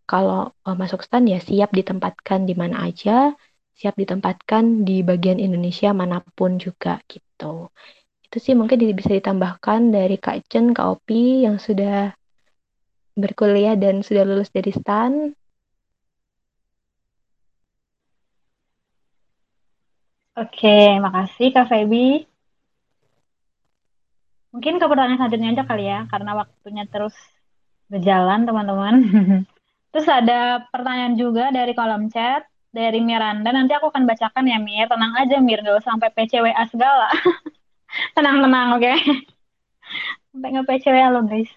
Kalau uh, masuk STAN ya siap ditempatkan di mana aja siap ditempatkan di bagian Indonesia mana pun juga gitu. Itu sih mungkin bisa ditambahkan dari Kak Chen, Kak Opi yang sudah berkuliah dan sudah lulus dari STAN. Oke, makasih Kak Feby. Mungkin ke pertanyaan selanjutnya aja kali ya, karena waktunya terus berjalan teman-teman. *laughs* Terus ada pertanyaan juga dari kolom chat dari Miranda. Nanti aku akan bacakan ya Mir. Tenang aja Mir, gak usah sampai PCWA segala. *laughs* Tenang-tenang, oke? Okay? sampai nge PCWA lo guys.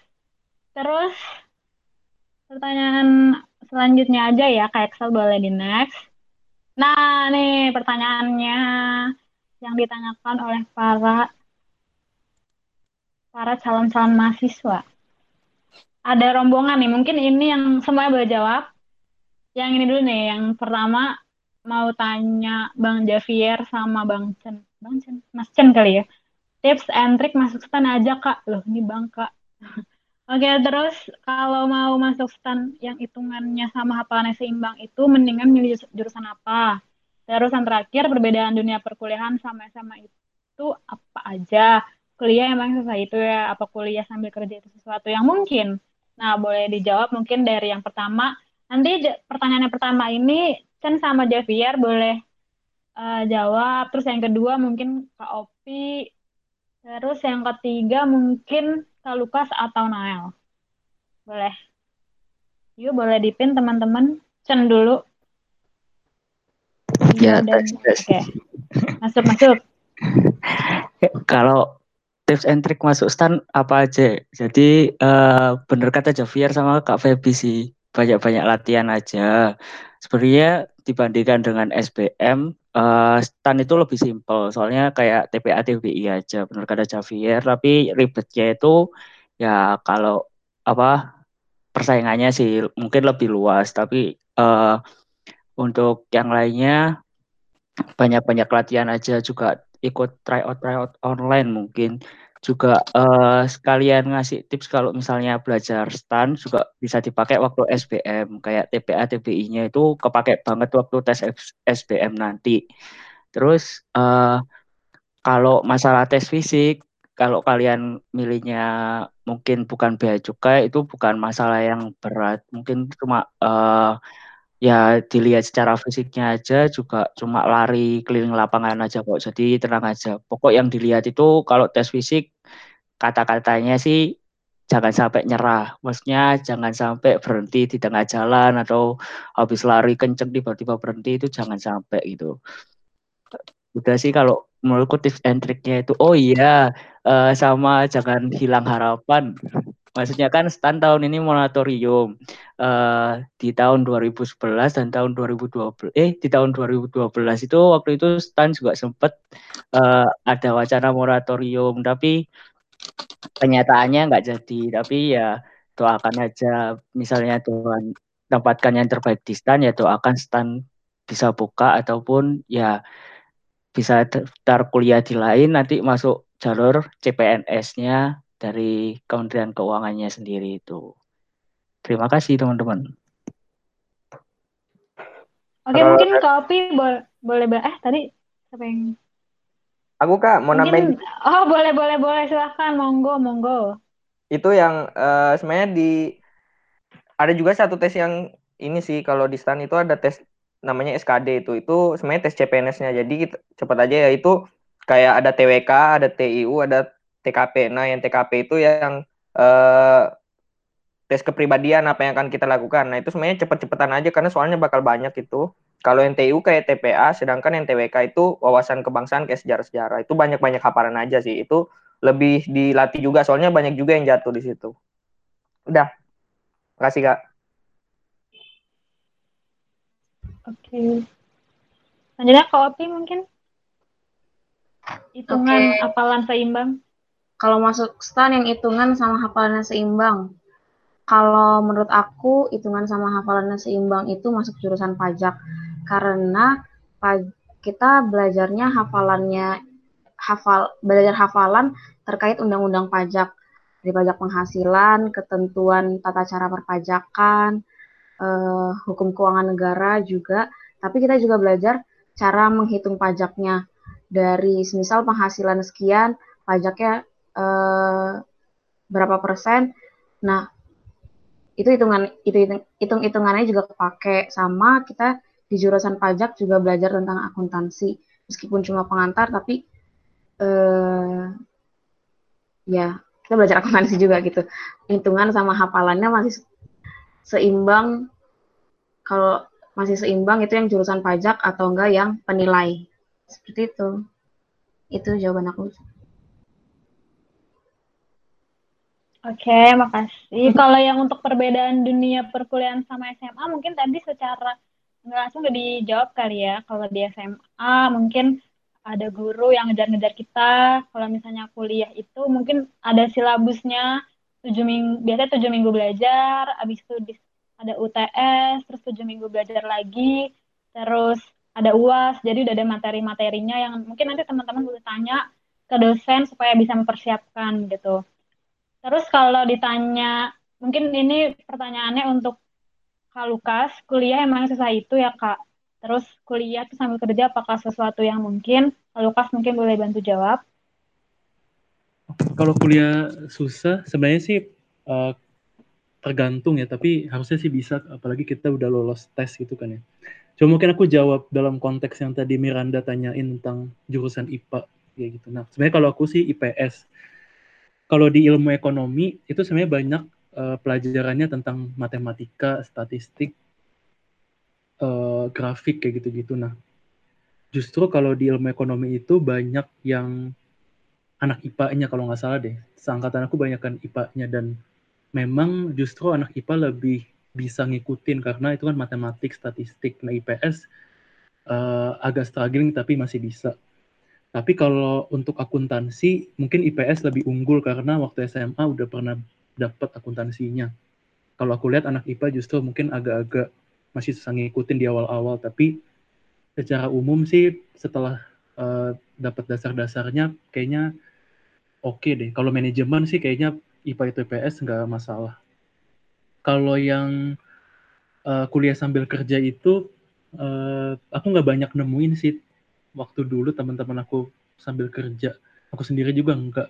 Terus pertanyaan selanjutnya aja ya, kayak Excel boleh di next. Nah, nih pertanyaannya yang ditanyakan oleh para para calon-calon mahasiswa. Ada rombongan nih, mungkin ini yang semuanya boleh jawab yang ini dulu nih, yang pertama mau tanya Bang Javier sama Bang Chen. Bang Chen, Mas Chen kali ya. Tips and trick masuk stan aja kak. Loh ini Bang kak. *laughs* Oke terus kalau mau masuk stan yang hitungannya sama hafalannya seimbang itu mendingan milih jurusan apa? Terus yang terakhir perbedaan dunia perkuliahan sama SMA itu apa aja? Kuliah emang susah itu ya? Apa kuliah sambil kerja itu sesuatu yang mungkin? Nah boleh dijawab mungkin dari yang pertama Nanti pertanyaan yang pertama ini Chen sama Javier boleh uh, jawab. Terus yang kedua mungkin Kak Opi. Terus yang ketiga mungkin Kak Lukas atau Nael. Boleh. Yuk boleh dipin teman-teman. Chen dulu. Ya, dan... Oke. Okay. Masuk, masuk. *laughs* Kalau tips and trick masuk stan apa aja? Jadi uh, bener kata Javier sama Kak Feby sih banyak-banyak latihan aja. Sebenarnya dibandingkan dengan SBM, uh, eh, STAN itu lebih simpel. Soalnya kayak TPA TPI aja, benar kata Javier. Tapi ribetnya itu ya kalau apa persaingannya sih mungkin lebih luas, tapi uh, untuk yang lainnya banyak-banyak latihan aja juga ikut tryout tryout online mungkin juga uh, sekalian ngasih tips kalau misalnya belajar stan juga bisa dipakai waktu SBM kayak TPA TBI-nya itu kepake banget waktu tes SBM nanti. Terus uh, kalau masalah tes fisik kalau kalian milihnya mungkin bukan bea cukai itu bukan masalah yang berat mungkin cuma uh, ya dilihat secara fisiknya aja juga cuma lari keliling lapangan aja kok jadi tenang aja pokok yang dilihat itu kalau tes fisik kata-katanya sih jangan sampai nyerah. Maksudnya jangan sampai berhenti di tengah jalan atau habis lari kenceng tiba-tiba berhenti itu jangan sampai gitu. Udah sih kalau menurutku tips and triknya itu oh iya uh, sama jangan hilang harapan. Maksudnya kan STAN tahun ini moratorium uh, di tahun 2011 dan tahun 2012 eh di tahun 2012 itu waktu itu STAN juga sempat uh, ada wacana moratorium. Tapi kenyataannya nggak jadi. Tapi ya doakan aja misalnya Tuhan dapatkan yang terbaik di stan ya doakan stan bisa buka ataupun ya bisa daftar kuliah di lain nanti masuk jalur CPNS-nya dari Kementerian Keuangannya sendiri itu. Terima kasih teman-teman. Oke, mungkin Kopi boleh boleh eh tadi siapa yang Aku kak mau Mungkin, nambahin. Oh boleh boleh boleh silahkan monggo monggo. Itu yang uh, sebenarnya di ada juga satu tes yang ini sih kalau di stan itu ada tes namanya SKD itu itu sebenarnya tes CPNS-nya jadi kita, cepat aja ya itu kayak ada TWK ada TIU ada TKP nah yang TKP itu yang uh, tes kepribadian apa yang akan kita lakukan nah itu sebenarnya cepet-cepetan aja karena soalnya bakal banyak itu kalau yang TU kayak TPA, sedangkan yang TWK itu wawasan kebangsaan kayak sejarah-sejarah. Itu banyak-banyak hafalan aja sih. Itu lebih dilatih juga, soalnya banyak juga yang jatuh di situ. Udah. Makasih, Kak. Oke. Selanjutnya Kak Opi mungkin? Hitungan okay. hafalan seimbang. Kalau masuk STAN yang hitungan sama hafalannya seimbang. Kalau menurut aku, hitungan sama hafalannya seimbang itu masuk jurusan pajak karena kita belajarnya hafalannya hafal belajar hafalan terkait undang-undang pajak dari pajak penghasilan, ketentuan tata cara perpajakan, eh, hukum keuangan negara juga. Tapi kita juga belajar cara menghitung pajaknya dari misal penghasilan sekian, pajaknya eh, berapa persen. Nah, itu hitungan itu hitung hitungannya juga kepake. Sama kita di jurusan pajak juga belajar tentang akuntansi. Meskipun cuma pengantar tapi eh, ya kita belajar akuntansi juga gitu. Hitungan sama hafalannya masih seimbang. Kalau masih seimbang itu yang jurusan pajak atau enggak yang penilai. Seperti itu. Itu jawaban aku Oke, makasih. Kalau yang untuk perbedaan dunia perkuliahan sama SMA, mungkin tadi secara nggak langsung udah dijawab kali ya. Kalau di SMA mungkin ada guru yang ngejar-ngejar kita. Kalau misalnya kuliah itu mungkin ada silabusnya. Tujuh minggu biasanya tujuh minggu belajar abis itu ada UTS terus tujuh minggu belajar lagi terus ada uas jadi udah ada materi-materinya yang mungkin nanti teman-teman boleh tanya ke dosen supaya bisa mempersiapkan gitu terus kalau ditanya mungkin ini pertanyaannya untuk Kak Lukas, kuliah emang susah itu ya Kak? Terus kuliah tuh sambil kerja apakah sesuatu yang mungkin? Kak Lukas mungkin boleh bantu jawab. Kalau kuliah susah, sebenarnya sih uh, tergantung ya, tapi harusnya sih bisa, apalagi kita udah lolos tes gitu kan ya. Cuma mungkin aku jawab dalam konteks yang tadi Miranda tanyain tentang jurusan IPA, ya gitu. Nah, sebenarnya kalau aku sih IPS. Kalau di ilmu ekonomi, itu sebenarnya banyak uh, pelajarannya tentang matematika, statistik, uh, grafik kayak gitu-gitu. Nah, justru kalau di ilmu ekonomi itu banyak yang anak IPA-nya kalau nggak salah deh. Seangkatan aku banyak kan IPA-nya dan memang justru anak IPA lebih bisa ngikutin karena itu kan matematik, statistik. Nah, IPS uh, eh, agak struggling tapi masih bisa. Tapi kalau untuk akuntansi, mungkin IPS lebih unggul karena waktu SMA udah pernah dapat akuntansinya. kalau aku lihat anak IPA justru mungkin agak-agak masih susah ngikutin di awal-awal. Tapi secara umum sih setelah uh, dapat dasar-dasarnya kayaknya oke okay deh. Kalau manajemen sih kayaknya IPA itu IPS nggak masalah. Kalau yang uh, kuliah sambil kerja itu uh, aku nggak banyak nemuin sih waktu dulu teman-teman aku sambil kerja aku sendiri juga enggak.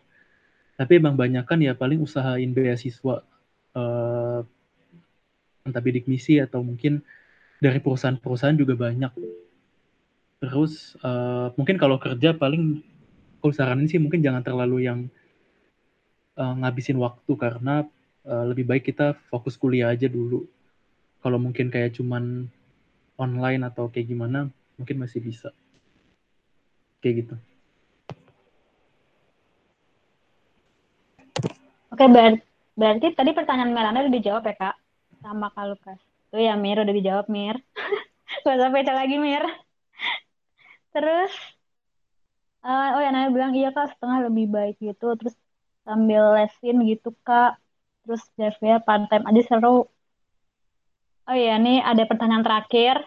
Tapi emang banyak kan ya paling usahain beasiswa uh, entah bidik misi atau mungkin dari perusahaan-perusahaan juga banyak. Terus uh, mungkin kalau kerja paling aku saranin sih mungkin jangan terlalu yang uh, ngabisin waktu karena uh, lebih baik kita fokus kuliah aja dulu. Kalau mungkin kayak cuman online atau kayak gimana mungkin masih bisa kayak gitu Oke, ber berarti tadi pertanyaan Melanda udah dijawab ya, Kak? Sama Kak Lukas. Tuh ya, Mir, udah dijawab, Mir. *laughs* Gak baca lagi, Mir. Terus, uh, oh ya, Naya bilang, iya, Kak, setengah lebih baik gitu. Terus sambil lesin gitu, Kak. Terus ya part-time aja seru. Oh iya, nih ada pertanyaan terakhir.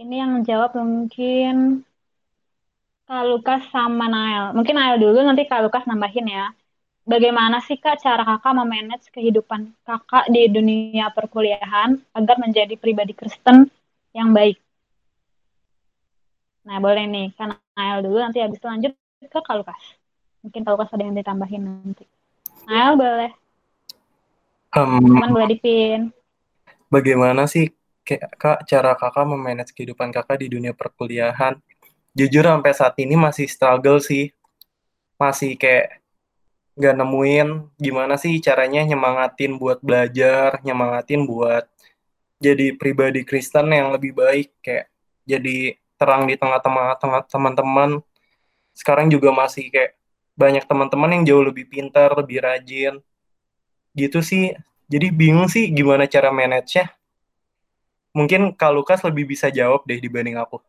Ini yang jawab mungkin Kak Lukas sama Nael. Mungkin Nael dulu, nanti Kak Lukas nambahin ya bagaimana sih Kak cara Kakak memanage kehidupan Kakak di dunia perkuliahan agar menjadi pribadi Kristen yang baik? Nah, boleh nih, kan Nael dulu, nanti habis itu lanjut ke Kak Lukas. Mungkin Kak Lukas ada yang ditambahin nanti. Nael boleh. Um, Teman boleh dipin. Bagaimana sih Kak cara Kakak memanage kehidupan Kakak di dunia perkuliahan? Jujur sampai saat ini masih struggle sih. Masih kayak nggak nemuin gimana sih caranya nyemangatin buat belajar, nyemangatin buat jadi pribadi Kristen yang lebih baik, kayak jadi terang di tengah-tengah teman-teman. Sekarang juga masih kayak banyak teman-teman yang jauh lebih pintar, lebih rajin. Gitu sih. Jadi bingung sih gimana cara manage-nya. Mungkin Kak Lukas lebih bisa jawab deh dibanding aku.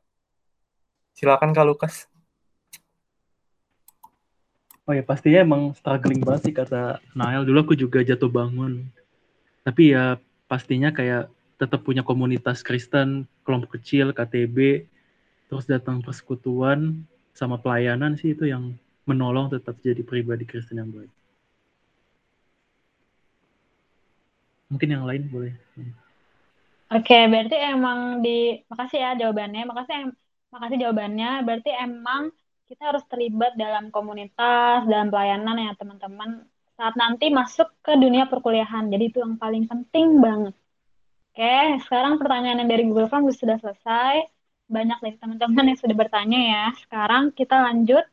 Silakan Kak Lukas. Oh ya pastinya emang struggling banget sih kata Nael. Dulu aku juga jatuh bangun. Tapi ya pastinya kayak tetap punya komunitas Kristen, kelompok kecil, KTB, terus datang persekutuan sama pelayanan sih itu yang menolong tetap jadi pribadi Kristen yang baik. Mungkin yang lain boleh. Oke, berarti emang di makasih ya jawabannya. Makasih makasih jawabannya. Berarti emang kita harus terlibat dalam komunitas, dalam pelayanan ya teman-teman saat nanti masuk ke dunia perkuliahan. Jadi itu yang paling penting banget. Oke, sekarang pertanyaan yang dari Google Form sudah selesai. Banyak dari teman-teman yang sudah bertanya ya. Sekarang kita lanjut.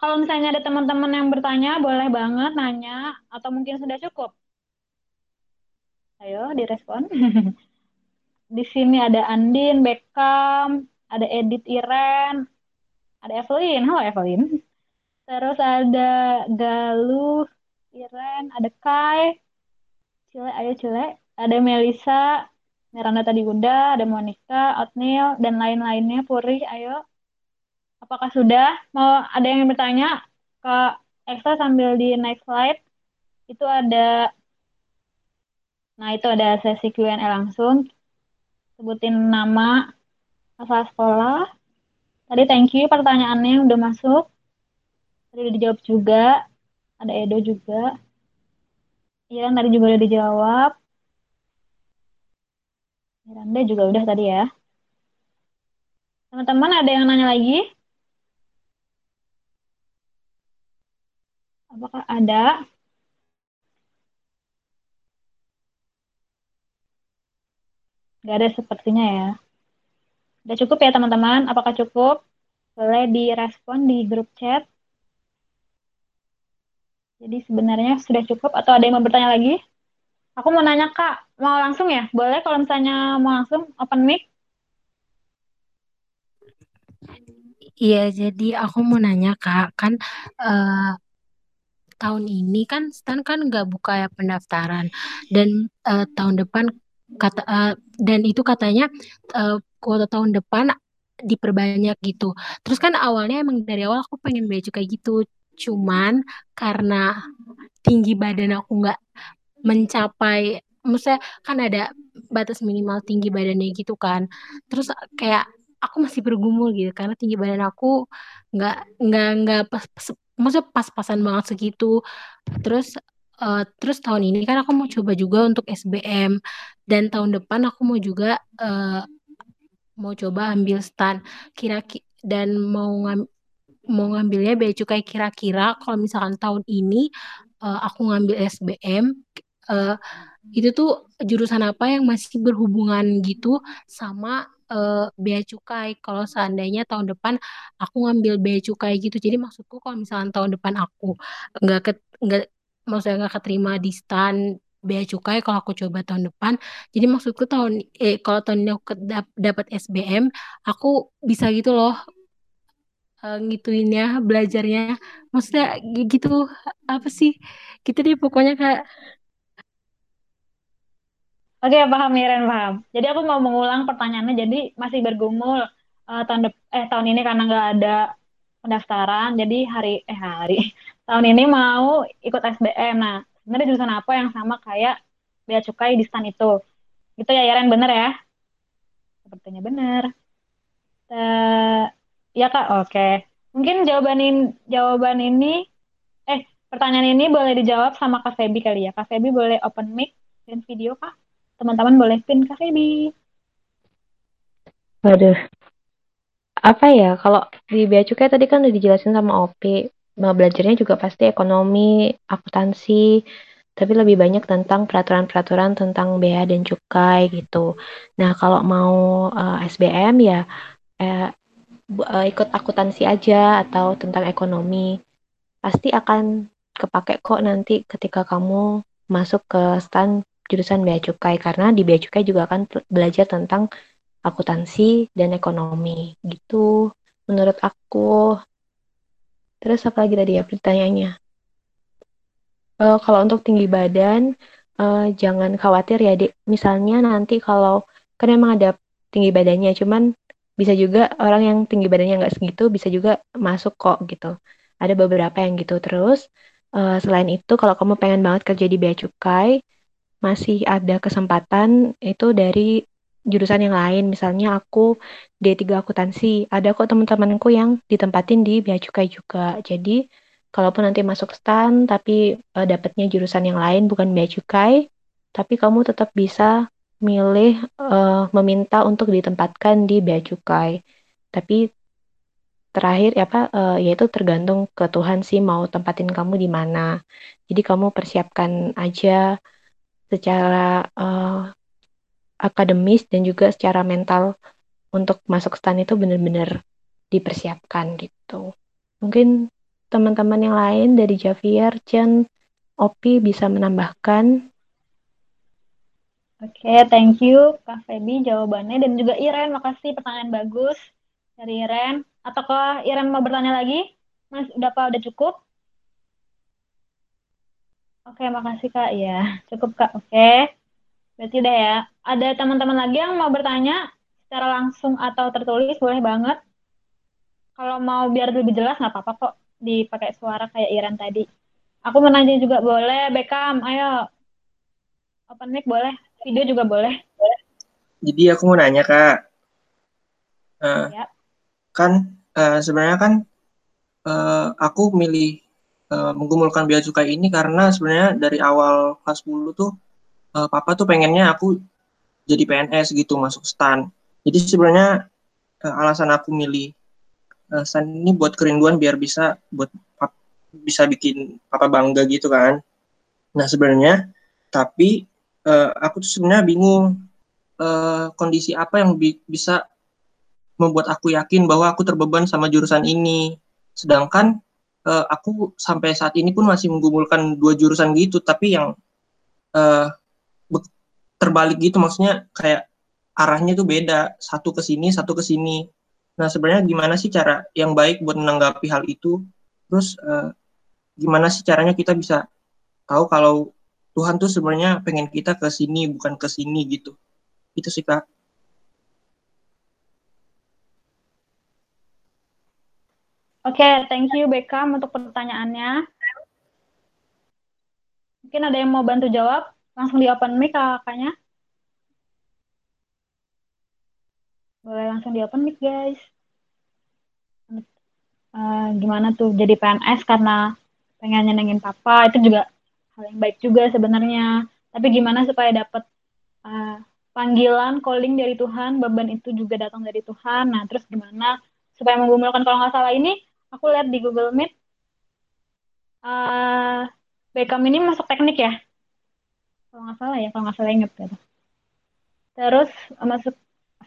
Kalau misalnya ada teman-teman yang bertanya, boleh banget nanya atau mungkin sudah cukup. Ayo direspon. *laughs* Di sini ada Andin, Beckham, ada Edith Iren, ada Evelyn. Halo Evelyn. Terus ada Galuh Iren ada Kai. Cile ayo Cile. Ada Melisa Miranda tadi udah ada Monica Otnil dan lain-lainnya. Puri ayo. Apakah sudah? Mau ada yang bertanya? Ke Eksa sambil di next slide. Itu ada nah itu ada sesi Q&A langsung. Sebutin nama asal sekolah Tadi thank you pertanyaannya udah masuk. Tadi udah dijawab juga. Ada Edo juga. Iya, tadi juga udah dijawab. Miranda juga udah tadi ya. Teman-teman ada yang nanya lagi? Apakah ada? Gak ada sepertinya ya. Udah cukup ya teman-teman? Apakah cukup? Boleh direspon di grup chat. Jadi sebenarnya sudah cukup atau ada yang mau bertanya lagi? Aku mau nanya Kak, mau langsung ya? Boleh kalau misalnya mau langsung open mic? Iya, jadi aku mau nanya Kak, kan uh, tahun ini kan Stan kan nggak buka ya pendaftaran dan uh, tahun depan kata uh, dan itu katanya uh, kuota tahun depan diperbanyak gitu. Terus kan awalnya emang dari awal aku pengen baju kayak gitu. Cuman karena tinggi badan aku nggak mencapai maksudnya kan ada batas minimal tinggi badannya gitu kan terus kayak aku masih bergumul gitu karena tinggi badan aku nggak nggak nggak pas, pas maksudnya pas-pasan banget segitu terus uh, terus tahun ini kan aku mau coba juga untuk SBM dan tahun depan aku mau juga uh, mau coba ambil stan kira-kira dan mau ngam, mau ngambilnya bea cukai kira-kira. Kalau misalkan tahun ini uh, aku ngambil SBM uh, itu tuh jurusan apa yang masih berhubungan gitu sama uh, bea cukai? Kalau seandainya tahun depan aku ngambil bea cukai gitu. Jadi maksudku kalau misalkan tahun depan aku nggak ke nggak maksudnya nggak keterima di stan bea cukai kalau aku coba tahun depan. Jadi maksudku tahun eh kalau tahun ini aku dapat SBM aku bisa gitu loh uh, ngituinnya belajarnya. Maksudnya gitu apa sih? Gitu deh pokoknya kayak Oke, paham Miren, paham. Jadi aku mau mengulang pertanyaannya, jadi masih bergumul uh, tahun eh tahun ini karena nggak ada pendaftaran, jadi hari eh hari. *laughs* Tahun ini mau ikut SBM. Nah, sebenarnya jurusan apa yang sama kayak bea cukai di stan itu? Gitu ya, Yaren, bener ya? Sepertinya bener. Uh, ya kak, oke. Mungkin jawaban jawaban ini, eh pertanyaan ini boleh dijawab sama Kak Febi kali ya. Kak Febi boleh open mic dan video kak? teman-teman boleh pin Kak Febi. Waduh. Apa ya, kalau di Bea Cukai tadi kan udah dijelasin sama Opi, belajarnya juga pasti ekonomi, akuntansi, tapi lebih banyak tentang peraturan-peraturan tentang bea dan cukai gitu. Nah, kalau mau uh, eh, SBM ya eh, uh, ikut akuntansi aja atau tentang ekonomi. Pasti akan kepake kok nanti ketika kamu masuk ke stand jurusan bea cukai karena di bea cukai juga akan belajar tentang akuntansi dan ekonomi gitu menurut aku terus apa lagi tadi ya pertanyaannya? Uh, kalau untuk tinggi badan uh, jangan khawatir ya dek misalnya nanti kalau kan emang ada tinggi badannya cuman bisa juga orang yang tinggi badannya nggak segitu bisa juga masuk kok gitu. Ada beberapa yang gitu. Terus uh, selain itu kalau kamu pengen banget kerja di bea cukai masih ada kesempatan itu dari jurusan yang lain. Misalnya aku D3 akuntansi, ada kok teman-temanku yang ditempatin di bea cukai juga. Jadi kalaupun nanti masuk STAN tapi uh, dapatnya jurusan yang lain bukan bea cukai, tapi kamu tetap bisa milih uh, meminta untuk ditempatkan di bea cukai. Tapi terakhir apa uh, yaitu tergantung ke Tuhan sih mau tempatin kamu di mana. Jadi kamu persiapkan aja secara uh, akademis dan juga secara mental untuk masuk stan itu benar-benar dipersiapkan gitu. Mungkin teman-teman yang lain dari Javier, Chen, Opi bisa menambahkan. Oke, okay, thank you Kak Febi jawabannya dan juga Iren, makasih pertanyaan bagus dari Iren. Ataukah Iren mau bertanya lagi? Mas, udah apa? Udah cukup? Oke, makasih Kak. Ya, cukup Kak. Oke. Berarti udah ya. Ada teman-teman lagi yang mau bertanya secara langsung atau tertulis, boleh banget. Kalau mau biar lebih jelas, nggak apa-apa kok dipakai suara kayak Iran tadi. Aku mau nanya juga boleh, Beckham, ayo. Open mic boleh, video juga boleh. Jadi aku mau nanya Kak. Uh, ya. Kan uh, sebenarnya kan uh, aku milih uh, menggumulkan bea cukai ini karena sebenarnya dari awal kelas 10 tuh uh, papa tuh pengennya aku jadi PNS gitu masuk stan. Jadi sebenarnya uh, alasan aku milih uh, stan ini buat kerinduan biar bisa buat pap, bisa bikin papa bangga gitu kan. Nah sebenarnya tapi uh, aku tuh sebenarnya bingung uh, kondisi apa yang bi bisa membuat aku yakin bahwa aku terbeban sama jurusan ini. Sedangkan uh, aku sampai saat ini pun masih menggumulkan dua jurusan gitu tapi yang uh, terbalik gitu maksudnya kayak arahnya tuh beda satu ke sini satu ke sini nah sebenarnya gimana sih cara yang baik buat menanggapi hal itu terus uh, gimana sih caranya kita bisa tahu kalau Tuhan tuh sebenarnya pengen kita ke sini bukan ke sini gitu itu sih kak Oke, okay, thank you Beckham untuk pertanyaannya. Mungkin ada yang mau bantu jawab? Langsung di open mic kakaknya. Boleh langsung di open mic guys. Uh, gimana tuh jadi PNS karena pengen nyenengin papa itu juga hal yang baik juga sebenarnya. Tapi gimana supaya dapat uh, panggilan calling dari Tuhan, beban itu juga datang dari Tuhan. Nah, terus gimana supaya menggumulkan kalau nggak salah ini aku lihat di Google Meet uh, Beckham ini masuk teknik ya kalau nggak salah ya kalau nggak salah inget gitu terus masuk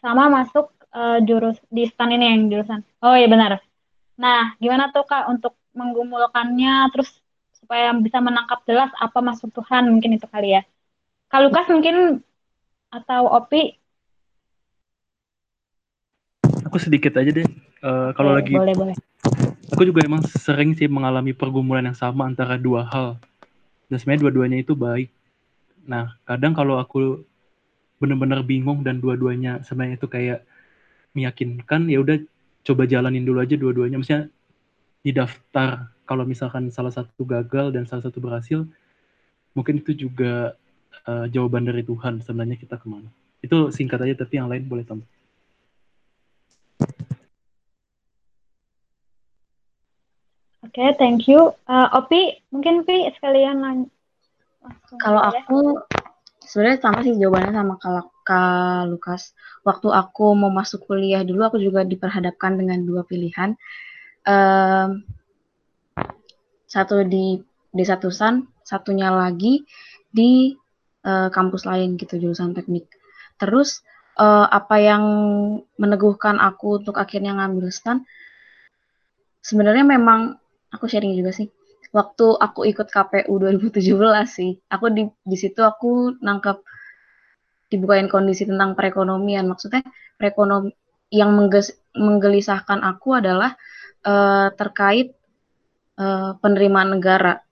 sama masuk uh, jurus di stan ini yang jurusan. Oh iya benar. Nah gimana tuh kak untuk menggumulkannya? Terus supaya bisa menangkap jelas apa masuk Tuhan mungkin itu kali ya. Kak Lukas mungkin atau Opi? Aku sedikit aja deh. Uh, kalau lagi boleh boleh. Aku juga emang sering sih mengalami pergumulan yang sama antara dua hal. Dan sebenarnya dua-duanya itu baik nah kadang kalau aku benar-benar bingung dan dua-duanya sebenarnya itu kayak meyakinkan ya udah coba jalanin dulu aja dua-duanya misalnya di daftar kalau misalkan salah satu gagal dan salah satu berhasil mungkin itu juga uh, jawaban dari Tuhan sebenarnya kita ke mana itu singkat aja tapi yang lain boleh tambah Oke, okay, thank you. Uh, Opi, mungkin Pi sekalian. Kalau aku sebenarnya sama sih jawabannya sama kalau Kak Lukas. Waktu aku mau masuk kuliah dulu, aku juga diperhadapkan dengan dua pilihan. Um, satu di desa Tusan, satunya lagi di uh, kampus lain gitu jurusan teknik. Terus uh, apa yang meneguhkan aku untuk akhirnya ngambil STAN? Sebenarnya memang aku sharing juga sih waktu aku ikut KPU 2017 sih. Aku di di situ aku nangkep dibukain kondisi tentang perekonomian. Maksudnya perekonom yang mengges, menggelisahkan aku adalah uh, terkait uh, penerimaan negara.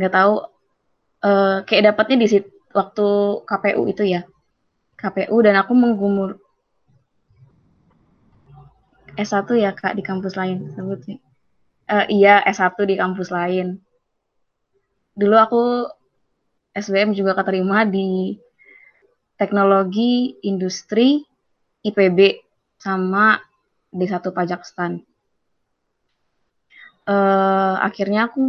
Nggak tahu uh, kayak dapatnya di situ waktu KPU itu ya. KPU dan aku menggumur S1 ya kak di kampus lain sebut sih uh, iya S1 di kampus lain. Dulu aku SBM juga keterima di teknologi industri IPB sama di satu Pajakstan. Uh, akhirnya aku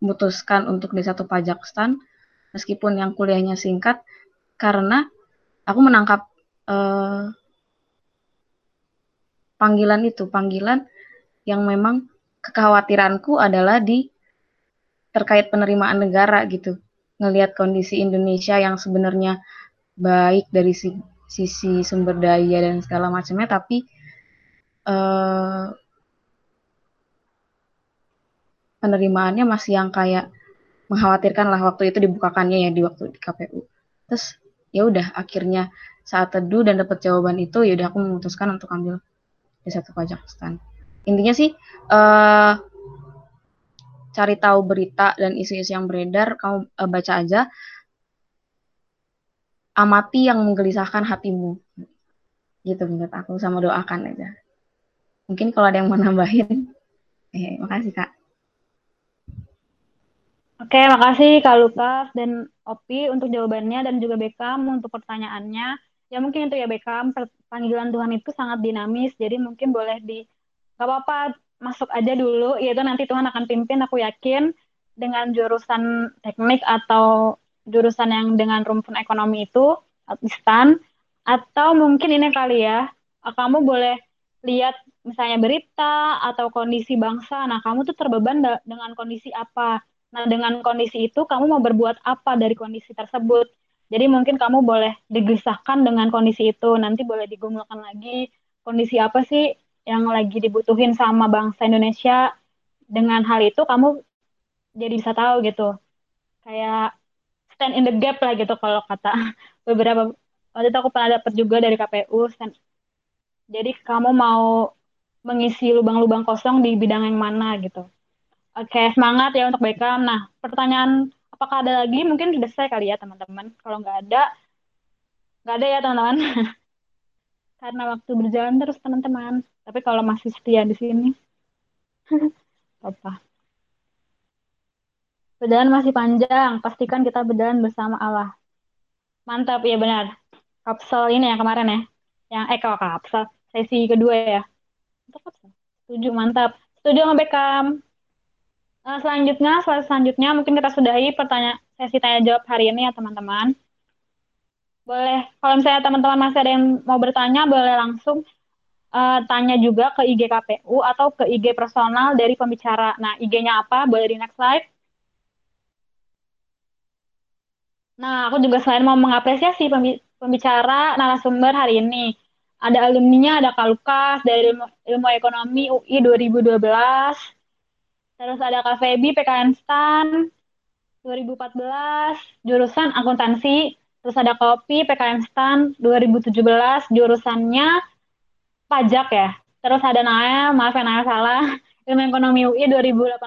memutuskan untuk di satu Pajakstan meskipun yang kuliahnya singkat karena aku menangkap uh, panggilan itu panggilan yang memang kekhawatiranku adalah di terkait penerimaan negara gitu. Ngelihat kondisi Indonesia yang sebenarnya baik dari si, sisi sumber daya dan segala macamnya, tapi eh, penerimaannya masih yang kayak mengkhawatirkan lah waktu itu dibukakannya ya di waktu di KPU. Terus ya udah akhirnya saat teduh dan dapat jawaban itu ya udah aku memutuskan untuk ambil di satu pajak stand intinya sih uh, cari tahu berita dan isu-isu yang beredar kamu uh, baca aja. Amati yang menggelisahkan hatimu. Gitu menurut aku sama doakan aja. Mungkin kalau ada yang mau nambahin. Eh *laughs* makasih kak. Oke, makasih Kak Lukas dan Opi untuk jawabannya dan juga Bekam untuk pertanyaannya. Ya mungkin itu ya Bekam, panggilan Tuhan itu sangat dinamis, jadi mungkin boleh di gak apa-apa masuk aja dulu. Yaitu nanti Tuhan akan pimpin aku yakin dengan jurusan teknik atau jurusan yang dengan rumpun ekonomi itu stan atau mungkin ini kali ya kamu boleh lihat misalnya berita atau kondisi bangsa. Nah kamu tuh terbeban dengan kondisi apa? Nah dengan kondisi itu kamu mau berbuat apa dari kondisi tersebut? Jadi mungkin kamu boleh digelisahkan dengan kondisi itu. Nanti boleh digumulkan lagi kondisi apa sih yang lagi dibutuhin sama bangsa Indonesia dengan hal itu kamu jadi bisa tahu gitu. Kayak stand in the gap lah gitu kalau kata *laughs* beberapa waktu itu aku pernah dapat juga dari KPU stand, jadi kamu mau mengisi lubang-lubang kosong di bidang yang mana gitu. Oke semangat ya untuk Beckham nah pertanyaan apakah ada lagi? Mungkin sudah selesai kali ya teman-teman. Kalau nggak ada nggak ada ya teman-teman. *laughs* Karena waktu berjalan terus teman-teman. Tapi kalau masih setia di sini, *laughs* apa? Berjalan masih panjang, pastikan kita berjalan bersama Allah. Mantap, ya benar. Kapsel ini ya kemarin ya. Yang eh kalau kapsel sesi kedua ya. Setuju, mantap. Setuju sama Beckham. Uh, selanjutnya, selanjutnya mungkin kita sudahi pertanyaan sesi tanya jawab hari ini ya teman-teman. Boleh, kalau misalnya teman-teman masih ada yang mau bertanya, boleh langsung uh, tanya juga ke IG KPU atau ke IG personal dari pembicara. Nah, IG-nya apa? Boleh di next slide. Nah, aku juga selain mau mengapresiasi pembicara narasumber hari ini. Ada alumninya, ada Kak Lukas dari ilmu, ilmu Ekonomi UI 2012. Terus ada Kak Febi PKN STAN 2014, jurusan akuntansi. Terus ada Kopi PKN STAN 2017, jurusannya pajak ya. Terus ada Nael, maaf ya Nael salah, *laughs* ilmu ekonomi UI 2018.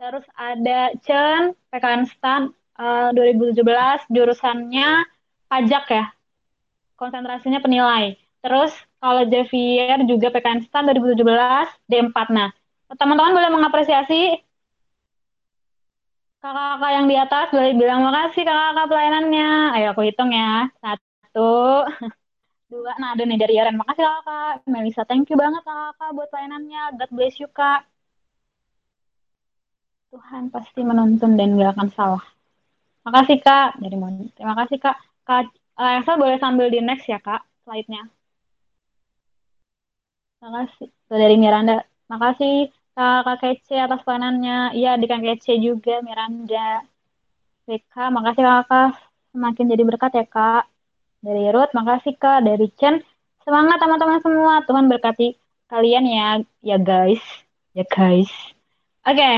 Terus ada Chen PKN STAN uh, 2017, jurusannya pajak ya. Konsentrasinya penilai. Terus kalau Javier juga PKN STAN 2017, D4. Nah, teman-teman boleh mengapresiasi kakak-kakak yang di atas boleh bilang makasih kakak-kakak pelayanannya. Ayo aku hitung ya. Satu, *laughs* dua. Nah ada nih dari Yaren. Makasih kakak. Melisa, thank you banget kakak buat pelayanannya. God bless you kak. Tuhan pasti menuntun dan gak akan salah. Makasih kak. Dari Moni. Terima kasih kak. Kak Elsa boleh sambil di next ya kak slide-nya. Makasih. Tuh dari Miranda. Makasih Kak Kece atas pelayanannya. Iya, di Kak Kece juga, Miranda. Rika, makasih kakak. Semakin jadi berkat ya kak. Dari Ruth, makasih kak. Dari Chen, semangat teman-teman semua. Tuhan berkati kalian ya, ya guys. Ya guys. Oke. Okay.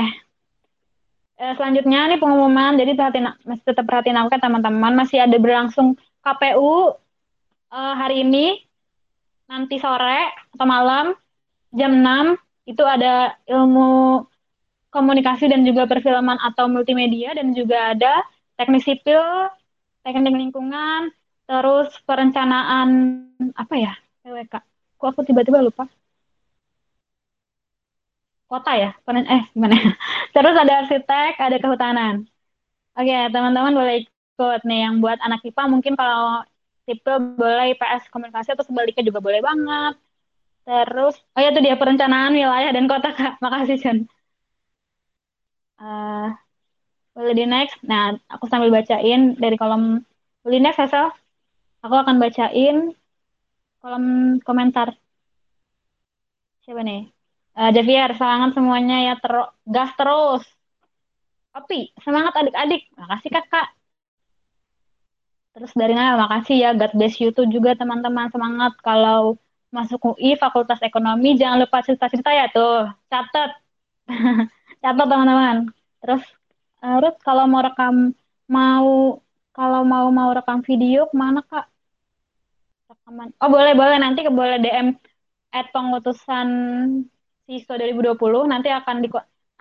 Eh, selanjutnya nih pengumuman. Jadi perhatiin, masih tetap perhatiin aku kan teman-teman. Masih ada berlangsung KPU uh, hari ini. Nanti sore atau malam jam 6 itu ada ilmu komunikasi dan juga perfilman atau multimedia dan juga ada teknik sipil, teknik lingkungan, terus perencanaan apa ya PWK. Kok aku tiba-tiba lupa? Kota ya, Peren eh gimana? *laughs* terus ada arsitek, ada kehutanan. Oke, teman-teman boleh ikut nih yang buat anak IPA mungkin kalau sipil boleh IPS komunikasi atau sebaliknya juga boleh banget. Terus, oh ya itu dia perencanaan wilayah dan kota kak. *laughs* Makasih John. Uh, boleh di next. Nah, aku sambil bacain dari kolom boleh next Hazel. Aku akan bacain kolom komentar. Siapa nih? Uh, Javier, semangat semuanya ya ter gas terus. Opi, semangat adik-adik. Makasih kakak. Terus dari Naya, makasih ya. God bless you tuh juga teman-teman. Semangat kalau masuk UI Fakultas Ekonomi jangan lupa cerita-cerita ya tuh catat *laughs* catat teman-teman terus uh, kalau mau rekam mau kalau mau mau rekam video ke mana kak rekaman oh boleh boleh. Nanti ke boleh DM at pengutusan siswa 2020 nanti akan di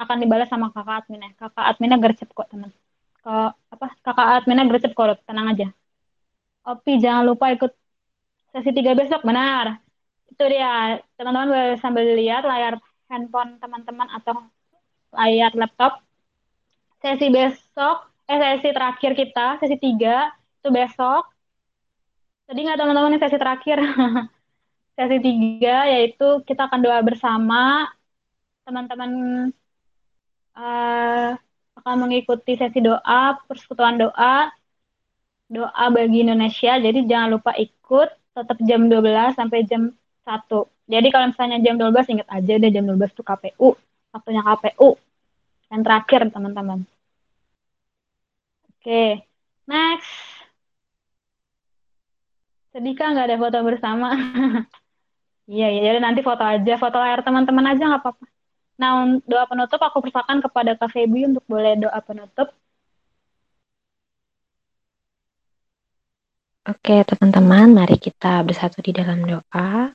akan dibalas sama kakak adminnya. Kakak adminnya gercep kok teman. Ke apa? Kakak adminnya gercep kok tenang aja. Opi jangan lupa ikut sesi tiga besok. Benar. Itu dia. Teman-teman boleh sambil lihat layar handphone teman-teman atau layar laptop. Sesi besok eh sesi terakhir kita sesi tiga itu besok tadi nggak teman-teman sesi terakhir *laughs* sesi tiga yaitu kita akan doa bersama teman-teman uh, akan mengikuti sesi doa persekutuan doa doa bagi Indonesia jadi jangan lupa ikut tetap jam 12 sampai jam satu. Jadi kalau misalnya jam 12 ingat aja deh jam 12 itu KPU, waktunya KPU. Yang terakhir teman-teman. Oke, next. Sedih kan nggak ada foto bersama? *laughs* iya, iya, jadi nanti foto aja, foto layar teman-teman aja nggak apa-apa. Nah, doa penutup aku persilakan kepada Kak Febi untuk boleh doa penutup. Oke, teman-teman, mari kita bersatu di dalam doa.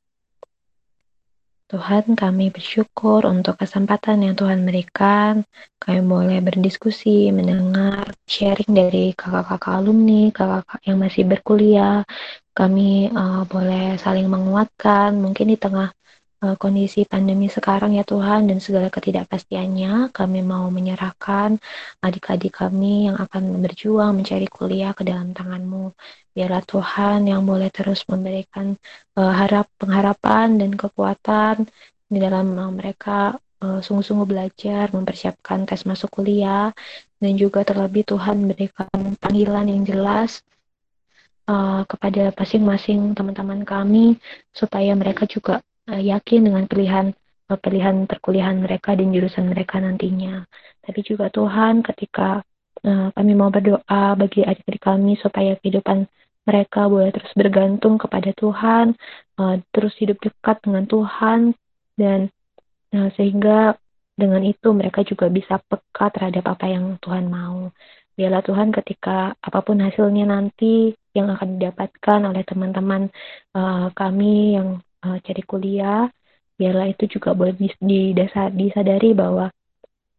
Tuhan, kami bersyukur untuk kesempatan yang Tuhan berikan. Kami boleh berdiskusi, mendengar, sharing dari kakak-kakak alumni, kakak-kakak yang masih berkuliah. Kami uh, boleh saling menguatkan, mungkin di tengah kondisi pandemi sekarang ya Tuhan dan segala ketidakpastiannya. Kami mau menyerahkan adik-adik kami yang akan berjuang mencari kuliah ke dalam tangan-Mu. Biarlah Tuhan yang boleh terus memberikan uh, harap pengharapan dan kekuatan di dalam uh, mereka sungguh-sungguh belajar, mempersiapkan tes masuk kuliah, dan juga terlebih Tuhan berikan panggilan yang jelas uh, kepada masing-masing teman-teman kami supaya mereka juga uh, yakin dengan pilihan uh, pilihan perkuliahan mereka dan jurusan mereka nantinya. Tapi juga Tuhan ketika uh, kami mau berdoa bagi adik-adik kami supaya kehidupan mereka boleh terus bergantung kepada Tuhan, uh, terus hidup dekat dengan Tuhan dan uh, sehingga dengan itu mereka juga bisa peka terhadap apa yang Tuhan mau. Biarlah Tuhan ketika apa pun hasilnya nanti yang akan didapatkan oleh teman-teman uh, kami yang uh, cari kuliah, biarlah itu juga boleh didasar, disadari bahwa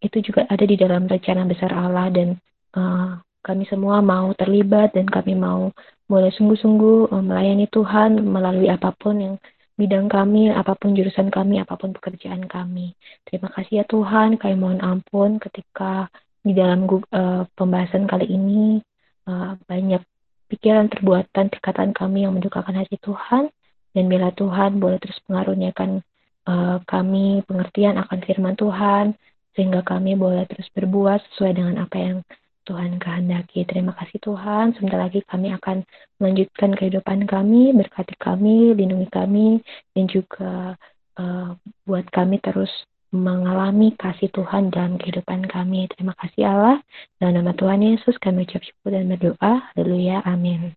itu juga ada di dalam rencana besar Allah dan uh, kami semua mau terlibat dan kami mau mulai sungguh-sungguh uh, melayani Tuhan melalui apa pun yang bidang kami, apa pun jurusan kami, apa pun pekerjaan kami. Terima kasih ya Tuhan, kami mohon ampun ketika di dalam uh, pembahasan kali ini uh, banyak pikiran, perbuatan, tingkatan kami yang mendukakan hati Tuhan dan bila Tuhan boleh terus mengaruniakan uh, kami pengertian akan firman Tuhan sehingga kami boleh terus berbuat sesuai dengan apa yang Tuhan kehendaki. Terima kasih Tuhan. Sebentar lagi kami akan melanjutkan kehidupan kami, berkati kami, lindungi kami, dan juga uh, buat kami terus mengalami kasih Tuhan dalam kehidupan kami. Terima kasih Allah. Dalam nama Tuhan Yesus kami ucap syukur dan berdoa. Haleluya. Amin.